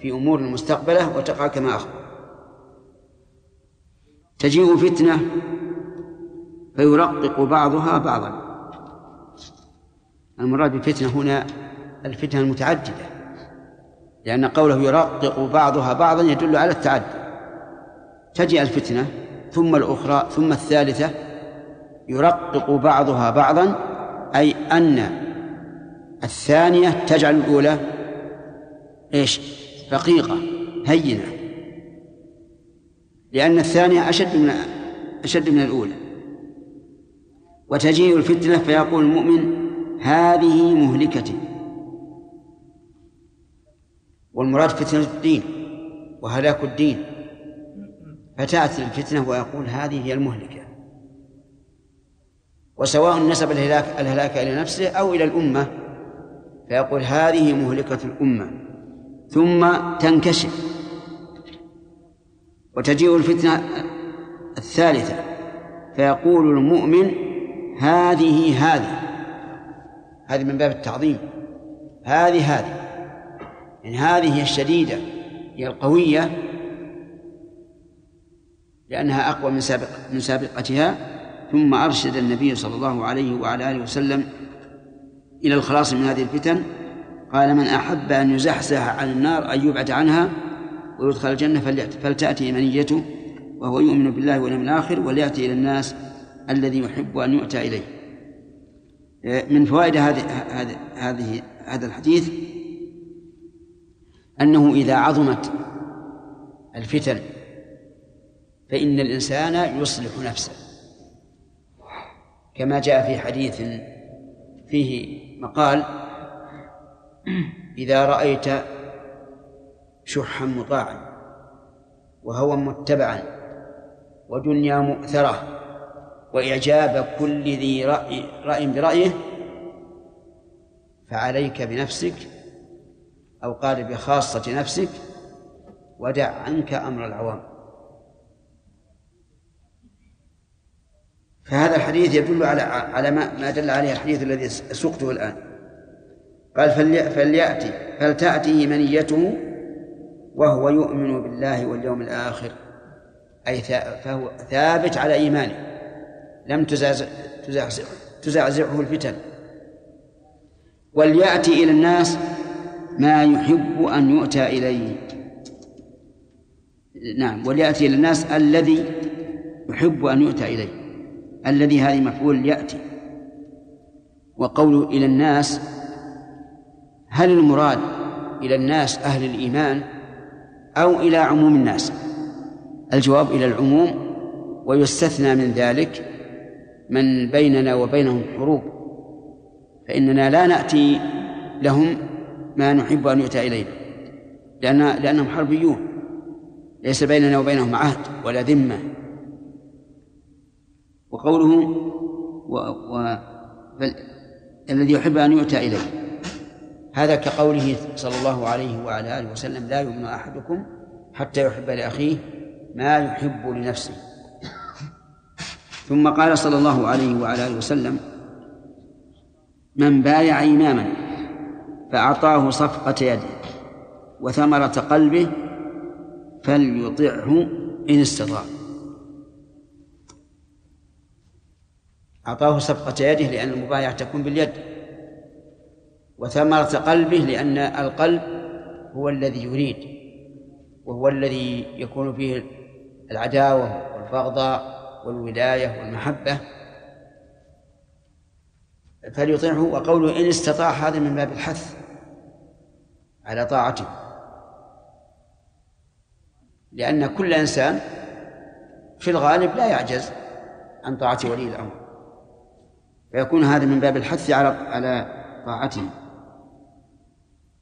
في أمور مستقبلة وتقع كما أخبر. تجيء فتنة فيرقق بعضها بعضا. المراد بالفتنة هنا الفتنة المتعددة لأن قوله يرقق بعضها بعضا يدل على التعدد. تجي الفتنة ثم الأخرى ثم الثالثة يرقق بعضها بعضا أي أن الثانية تجعل الأولى إيش؟ رقيقة هينة. لأن الثانية أشد من أشد من الأولى. وتجيء الفتنة فيقول المؤمن هذه مهلكتي. والمراد فتنة الدين وهلاك الدين. فتأتي الفتنة ويقول هذه هي المهلكة. وسواء نسب الهلاك الهلاك إلى نفسه أو إلى الأمة فيقول هذه مهلكة الأمة. ثم تنكشف. وتجيء الفتنة الثالثة فيقول المؤمن هذه هذه هذه من باب التعظيم هذه هذه يعني هذه هي الشديدة هي القوية لأنها أقوى من سابق من سابقتها ثم أرشد النبي صلى الله عليه وعلى آله وسلم إلى الخلاص من هذه الفتن قال من أحب أن يزحزح عن النار أن يبعد عنها ويدخل الجنة فلتأتي منيته وهو يؤمن بالله واليوم الآخر وليأتي إلى الناس الذي يحب أن يؤتى إليه. من فوائد هذه هذه هذا الحديث أنه إذا عظمت الفتن فإن الإنسان يصلح نفسه. كما جاء في حديث فيه مقال إذا رأيت شحا مطاعا وهوى متبعا ودنيا مؤثرة وإعجاب كل ذي رأي, رأي برأيه فعليك بنفسك أو قال بخاصة نفسك ودع عنك أمر العوام. فهذا الحديث يدل على على ما, ما دل عليه الحديث الذي سقته الآن. قال فليأتي فلتأتيه منيته وهو يؤمن بالله واليوم الآخر أي فهو ثابت على إيمانه لم تزعزعه تزعزعه الفتن. وليأتي إلى الناس ما يحب أن يؤتى إليه. نعم وليأتي إلى الناس الذي يحب أن يؤتى إليه. الذي هذه مفعول يأتي وقوله إلى الناس هل المراد إلى الناس أهل الإيمان؟ أو إلى عموم الناس. الجواب إلى العموم ويستثنى من ذلك من بيننا وبينهم حروب. فإننا لا نأتي لهم ما نحب أن يؤتى إلينا لأن لأنهم حربيون. ليس بيننا وبينهم عهد ولا ذمة. وقوله و... و... الذي يحب أن يؤتى إليه. هذا كقوله صلى الله عليه وعلى آله وسلم لا يؤمن أحدكم حتى يحب لأخيه ما يحب لنفسه. ثم قال صلى الله عليه وعلى آله وسلم من بايع إماما فأعطاه صفقة يده وثمرة قلبه فليطعه إن استطاع. أعطاه صفقة يده لأن المبايعة تكون باليد. وثمرة قلبه لأن القلب هو الذي يريد وهو الذي يكون فيه العداوة والبغضاء والولاية والمحبة. فليطيعه وقوله إن استطاع هذا من باب الحث على طاعته. لأن كل إنسان في الغالب لا يعجز عن طاعة ولي الأمر فيكون هذا من باب الحث على على طاعته.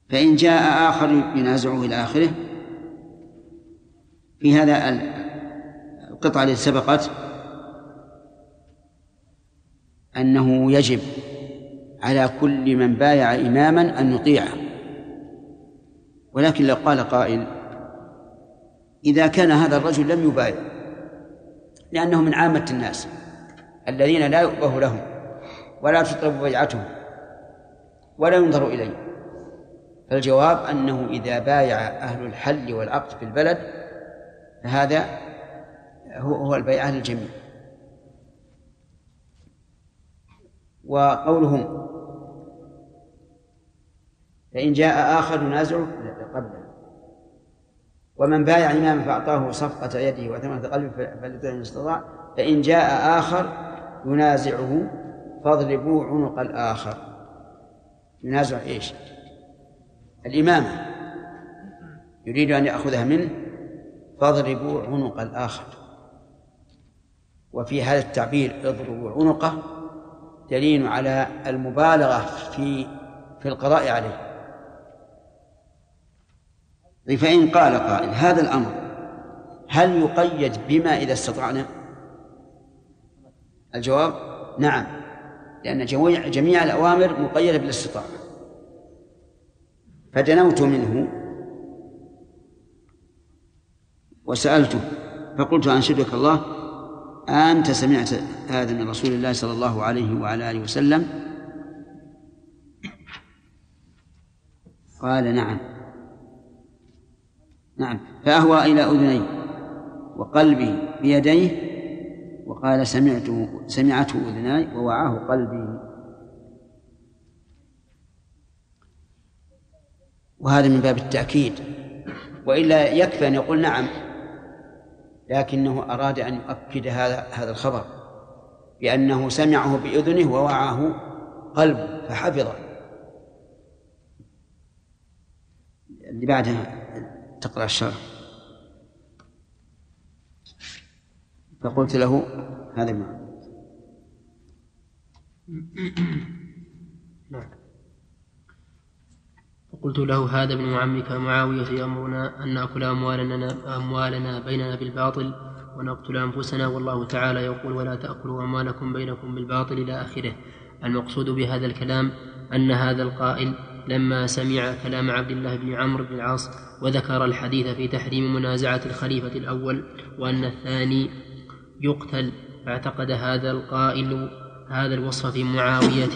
فإن جاء آخر ينازعه إلى آخره. في هذا القطعة التي سبقت أنه يجب على كل من بايع إماما أن يطيعه ولكن لو قال قائل إذا كان هذا الرجل لم يبايع لأنه من عامة الناس الذين لا يؤبه لهم ولا تطلب بيعتهم ولا ينظر إليه. فالجواب أنه إذا بايع أهل الحل والعقد في البلد فهذا هو هو البيعة للجميع وقولهم فإن جاء آخر ينازعه قبله ومن بايع إماما فأعطاه صفقة يده وثمنة قلبه فليطع إن استطاع. فإن جاء آخر ينازعه فاضربوا عنق الآخر. ينازع إيش؟ الإمامة. يريد أن يأخذها منه فاضربوا عنق الآخر. وفي هذا التعبير اضربوا عنقه دليل على المبالغة في في القضاء عليه. فإن قال قائل هذا الأمر هل يقيد بما إذا استطعنا؟ الجواب نعم لأن جميع الأوامر مقيدة بالاستطاعة. فدنوت منه وسألته فقلت أنشدك الله أنت سمعت هذا من رسول الله صلى الله عليه وعلى آله وسلم؟ قال نعم. نعم. فأهوى إلى أذني وقلبي بيديه وقال سمعته سمعته أذناي ووعاه قلبي. وهذا من باب التأكيد. وإلا يكفي أن يقول نعم لكنه أراد أن يؤكد هذا هذا الخبر بأنه سمعه بأذنه ووعاه قلبه فحفظه. اللي بعدها تقرأ الشرح. فقلت له هذا ما. نعم. فقلت له هذا ابن عمك معاوية يأمرنا أن نأكل أموالنا أموالنا بيننا بالباطل ونقتل أنفسنا والله تعالى يقول ولا تأكلوا أموالكم بينكم بالباطل إلى آخره. المقصود بهذا الكلام أن هذا القائل لما سمع كلام عبد الله بن عمرو بن العاص وذكر الحديث في تحريم منازعة الخليفة الأول وأن الثاني يقتل فاعتقد هذا القائل هذا الوصف في معاوية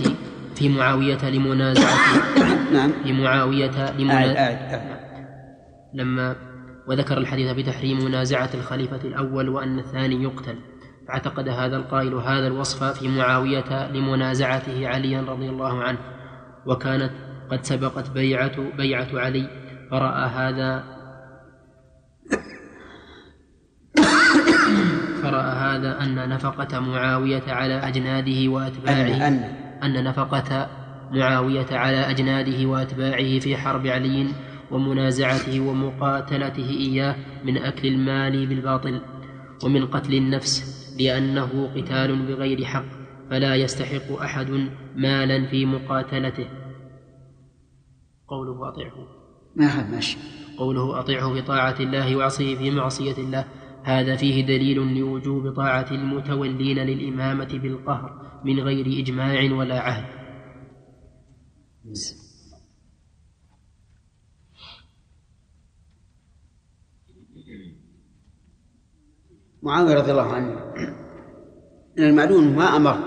في معاوية لمنازعة [COUGHS] نعم. في معاوية لمنازعة لما وذكر الحديث في تحريم منازعة الخليفة الأول وأن الثاني يقتل. فاعتقد هذا القائل هذا الوصف في معاوية لمنازعته عليا رضي الله عنه. وكانت قد سبقت بيعة بيعة علي. فرأى هذا [COUGHS] فرأى هذا أن نفقة معاوية على أجناده وأتباعه. أن أن نفقة معاوية على أجناده وأتباعه في حرب علي ومنازعته ومقاتلته إياه من أكل المال بالباطل ومن قتل النفس لأنه قتال بغير حق فلا يستحق أحد مالا في مقاتلته. قوله أطعه ما حد ماشي. قوله أطعه في طاعة الله وعصيه في معصية الله هذا فيه دليل لوجوب طاعة المتولين للإمامة بالقهر من غير إجماع ولا عهد. معاوية رضي الله عنه. من المعلوم ما أمر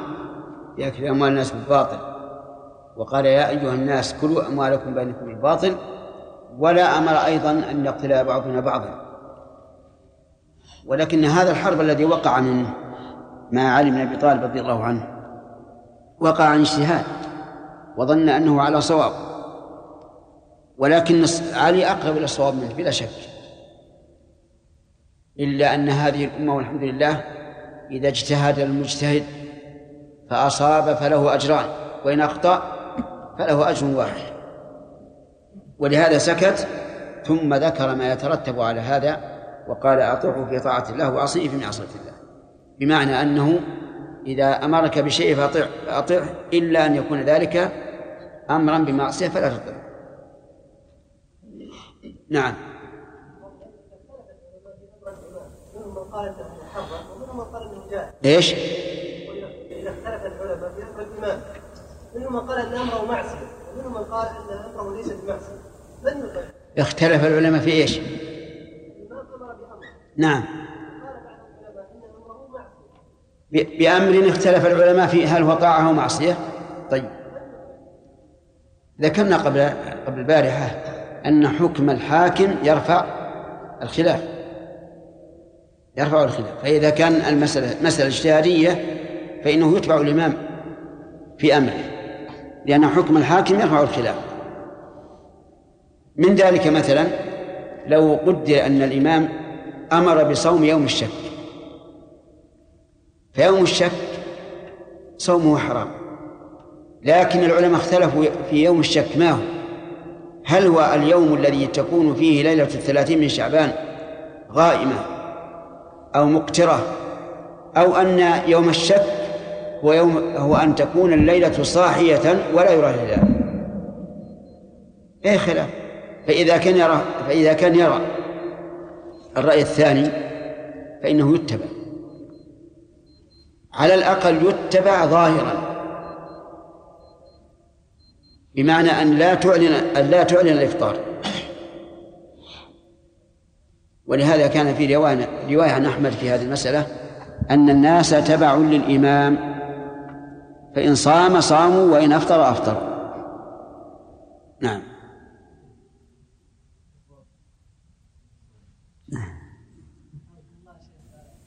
بأكل أموال الناس بالباطل وقال يا أيها الناس كلوا أموالكم بينكم بالباطل ولا أمر أيضا أن يقتل بعضنا بعضا. ولكن هذا الحرب الذي وقع من مع علي بن أبي طالب رضي الله عنه وقع عن اجتهاد وظن أنه على صواب ولكن علي أقرب إلى الصواب منه بلا شك. إلا أن هذه الأمة والحمد لله إذا اجتهد المجتهد فأصاب فله أجران وإن أخطأ فله أجر واحد. ولهذا سكت ثم ذكر ما يترتب على هذا وقال أطعه في طاعة الله وعصيه في معصية الله بمعنى أنه إذا أمرك بشيء فأطع فأطعه إلا أن يكون ذلك أمرا بمعصية فلا تطع نعم. إيش؟ اذا اختلف العلماء في أمر الامام منهم من قال ان امره معصيه ومنهم من قال ان امره ليس بمعصيه من يطيع؟ اختلف العلماء في إيش؟ نعم بأمر اختلف العلماء في هل هو طاعة أو معصية؟ طيب. ذكرنا قبل قبل البارحة أن حكم الحاكم يرفع الخلاف. يرفع الخلاف. فإذا كان المسألة مسألة اجتهادية فإنه يتبع الإمام في أمره لأن حكم الحاكم يرفع الخلاف. من ذلك مثلا لو قدر أن الإمام أمر بصوم يوم الشك. فيوم الشك صومه حرام. لكن العلماء اختلفوا في يوم الشك. ما هو؟ هل هو اليوم الذي تكون فيه ليلة الثلاثين من شعبان غائمة أو مقترة؟ أو أن يوم الشك هو يوم هو أن تكون الليلة صاحية ولا يرى الهلال إيه خلاف؟ فإذا كان يرى فإذا كان يرى الرأي الثاني فإنه يتبع. على الأقل يتبع ظاهرا. بمعنى أن لا تعلن أن لا تعلن الإفطار. ولهذا كان في رواية رواية عن أحمد في هذه المسألة أن الناس تبع للإمام فإن صام صاموا وإن أفطر أفطر. نعم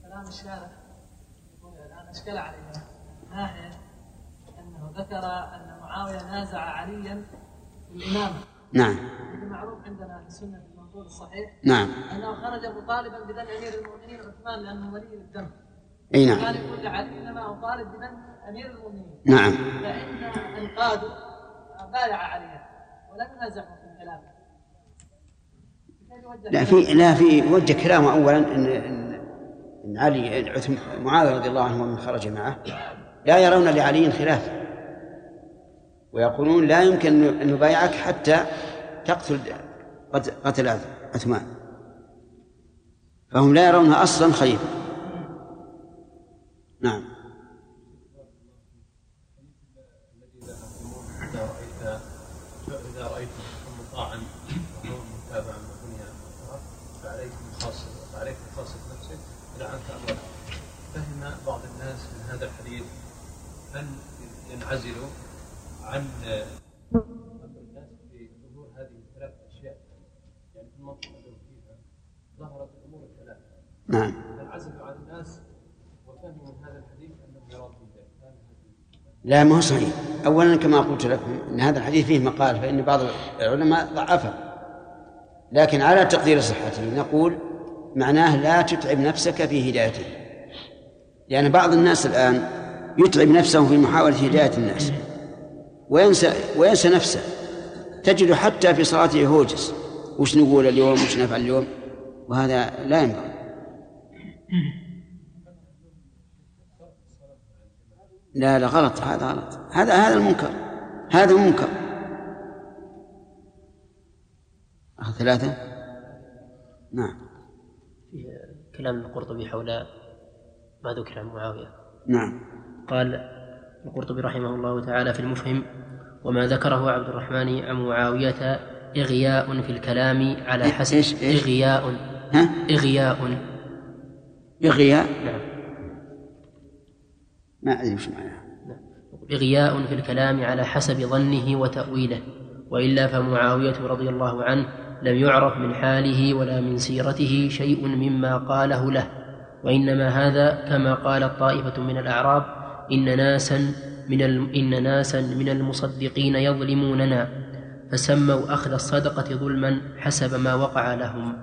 كلام الشارع يقول اشكل علينا ناحيه أنه ذكر أن معاوية نازع عليا الامامه نعم. المعروف عندنا في السنة في المنظور الصحيح. نعم. أنه خرج مطالبا بدم أمير المؤمنين عثمان لأنه ولي الدم أي نعم. كان يقول لعلي إنما أطالب بدم أمير المؤمنين. نعم. فإن القاده بايع عليا ولم ينازعه في الخلافه لا في لا في وجه كلامه اولا إن إن, علي معاويه رضي الله عنه ومن خرج معه لا يرون لعلي خلافا ويقولون لا يمكن أن نبايعك حتى تقتل قت- قتل عثمان. فهم لا يرونها أصلا خليفة. نعم. إذا رأيت إذا رأيت مطاعا وهو متابعا وبني فعليك خاصة فعليك خاصة أن تأمر فهم بعض الناس من هذا الحديث أن ينعزلوا عن أمر الناس بظهور هذه الثلاث أشياء. يعني في المنطقة التي فيها ظهرت الأمور الثلاث نعم. فانعزلوا عن الناس وفهموا من هذا الحديث أنه يراد بذلك. لا ما هو صحيح. اولا كما قلت لكم إن هذا الحديث فيه مقال فإن بعض العلماء ضعفه. لكن على تقدير صحته نقول معناه لا تتعب نفسك في هدايته. لأن بعض الناس الآن يتعب نفسه في محاولة هداية الناس. وينسى وينسى نفسه. تجد حتى في صلاته هوجس وش نقول اليوم؟ وش نفعل اليوم؟ وهذا لا ينبغي لا لا غلط. هذا غلط. هذا هذا المنكر. هذا منكر. ثلاثة. نعم. كلام القرطبي حول ما ذكر عن معاوية. نعم. قال القرطبي رحمه الله تعالى في المفهم وما ذكره عبد الرحمن عن معاوية إغياء في الكلام على حسب إيش- إيش؟ إغياء. ها؟ إغياء. إغياء؟ نعم. ما أدري وش معناه إغياء في الكلام على حسب ظنه وتأويله وإلا فمعاوية رضي الله عنه لم يعرف من حاله ولا من سيرته شيء مما قاله له وإنما هذا كما قالت طائفة من الأعراب إن ناسا من. إن ناسا من المصدقين يظلموننا فسموا أخذ الصدقة ظلما حسب ما وقع لهم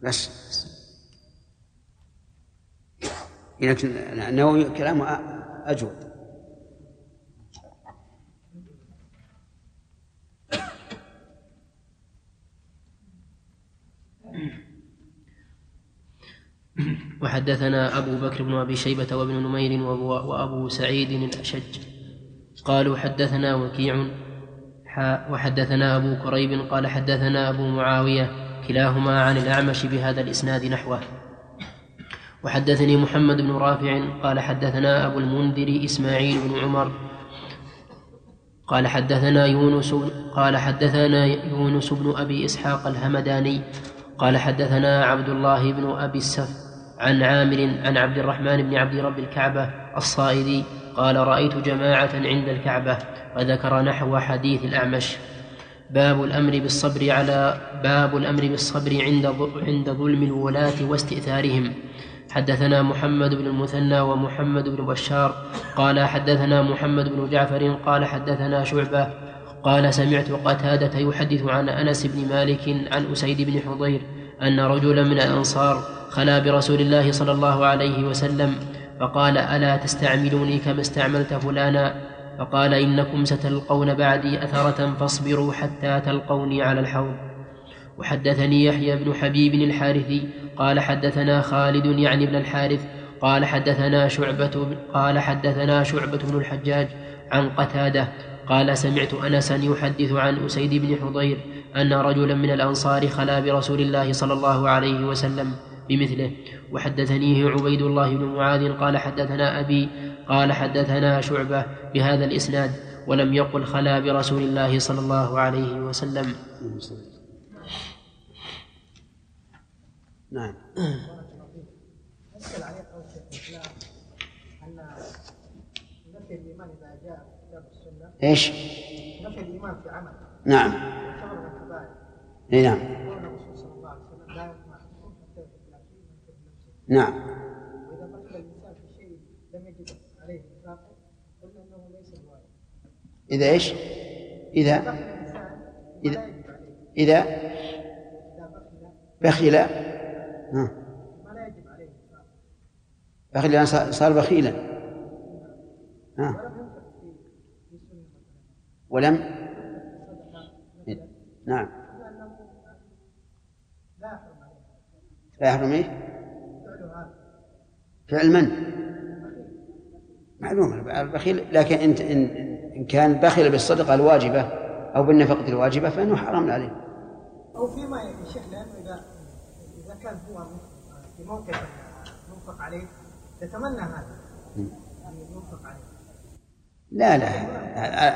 بس لكن النووي كلامه أجود [CLEARS THROAT] وحدثنا أبو بكر بن أبي شيبة وابن نمير وأبو, سعيد الأشج. قالوا حدثنا وكيع. وحدثنا أبو كريب قال حدثنا أبو معاوية كلاهما عن الأعمش بهذا الإسناد نحوه. وحدثني محمد بن رافع قال حدثنا أبو المنذر إسماعيل بن عمر قال حدثنا يونس قال حدثنا يونس بن أبي إسحاق الهمداني قال حدثنا عبد الله بن أبي السف عن عامر عن عبد الرحمن بن عبد رب الكعبة الصائدي قال رأيت جماعة عند الكعبة وذكر نحو حديث الأعمش. باب الأمر بالصبر على باب الأمر بالصبر عند عند ظلم الولاة واستئثارهم. حدثنا محمد بن المثنى ومحمد بن بشار قال حدثنا محمد بن جعفر قال حدثنا شعبة قال سمعت قتادة يحدث عن أنس بن مالك عن أسيد بن حضير أن رجلا من الأنصار خلا برسول الله صلى الله عليه وسلم فقال ألا تستعملوني كما استعملت فلانا؟ فقال إنكم ستلقون بعدي أثرة فاصبروا حتى تلقوني على الحوض. وحدثني يحيى بن حبيب الحارثي قال حدثنا خالد يعني بن الحارث. قال حدثنا شعبة قال حدثنا شعبة بن الحجاج عن قتادة قال سمعت أنسا يحدث عن أسيد بن حضير أن رجلا من الأنصار خلا برسول الله صلى الله عليه وسلم بمثله. وحدثنيه عبيد الله بن معاذ قال حدثنا أبي قال حدثنا شعبة بهذا الإسناد ولم يقل خلا برسول الله صلى الله عليه وسلم. نعم أسأل عليك أول شيخ الإسلام أن نفي الإيمان إذا جاء في كتاب السنة إيش؟ نفي الإيمان في عمل نعم إي نعم نعم إذا إيش؟ الإنسان إذا إذا بخل ها. بخل يعني صار بخيلا ها. ولم نعم لا يحرم إيه؟ فعل من؟ معلوم البخيل لكن انت إن إن كان بخل بالصدقة الواجبة أو بالنفقة الواجبة فإنه حرام عليه. أو فيما يا شيخ لأنه إذا إذا كان هو في موقف ينفق عليه يتمنى هذا لا لا.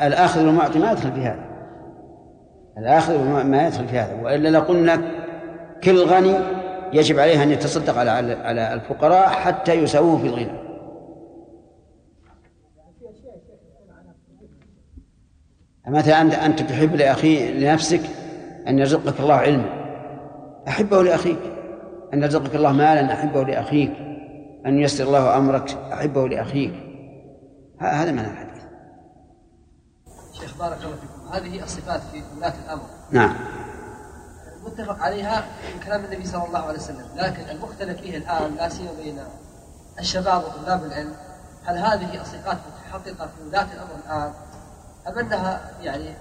الاخذ والمعطي ما يدخل في هذا. الاخذ ما يدخل في هذا. وإلا لقلنا كل غني يجب عليه أن يتصدق على على الفقراء حتى يساووه في الغنى. مثلا أنت تحب لأخي لنفسك أن يرزقك الله علما. أحبه لأخيك. أن يرزقك الله مالا أحبه لأخيك. أن ييسر الله أمرك أحبه لأخيك. هذا معنى الحديث شيخ بارك الله فيكم. هذه الصفات في ولاة الأمر. نعم. متفق عليها من كلام النبي صلى الله عليه وسلم. لكن المختلف فيه الآن لا سيما بين الشباب وطلاب العلم هل هذه الصفات متحققة في ولاة الأمر الآن؟ أم أنها يعني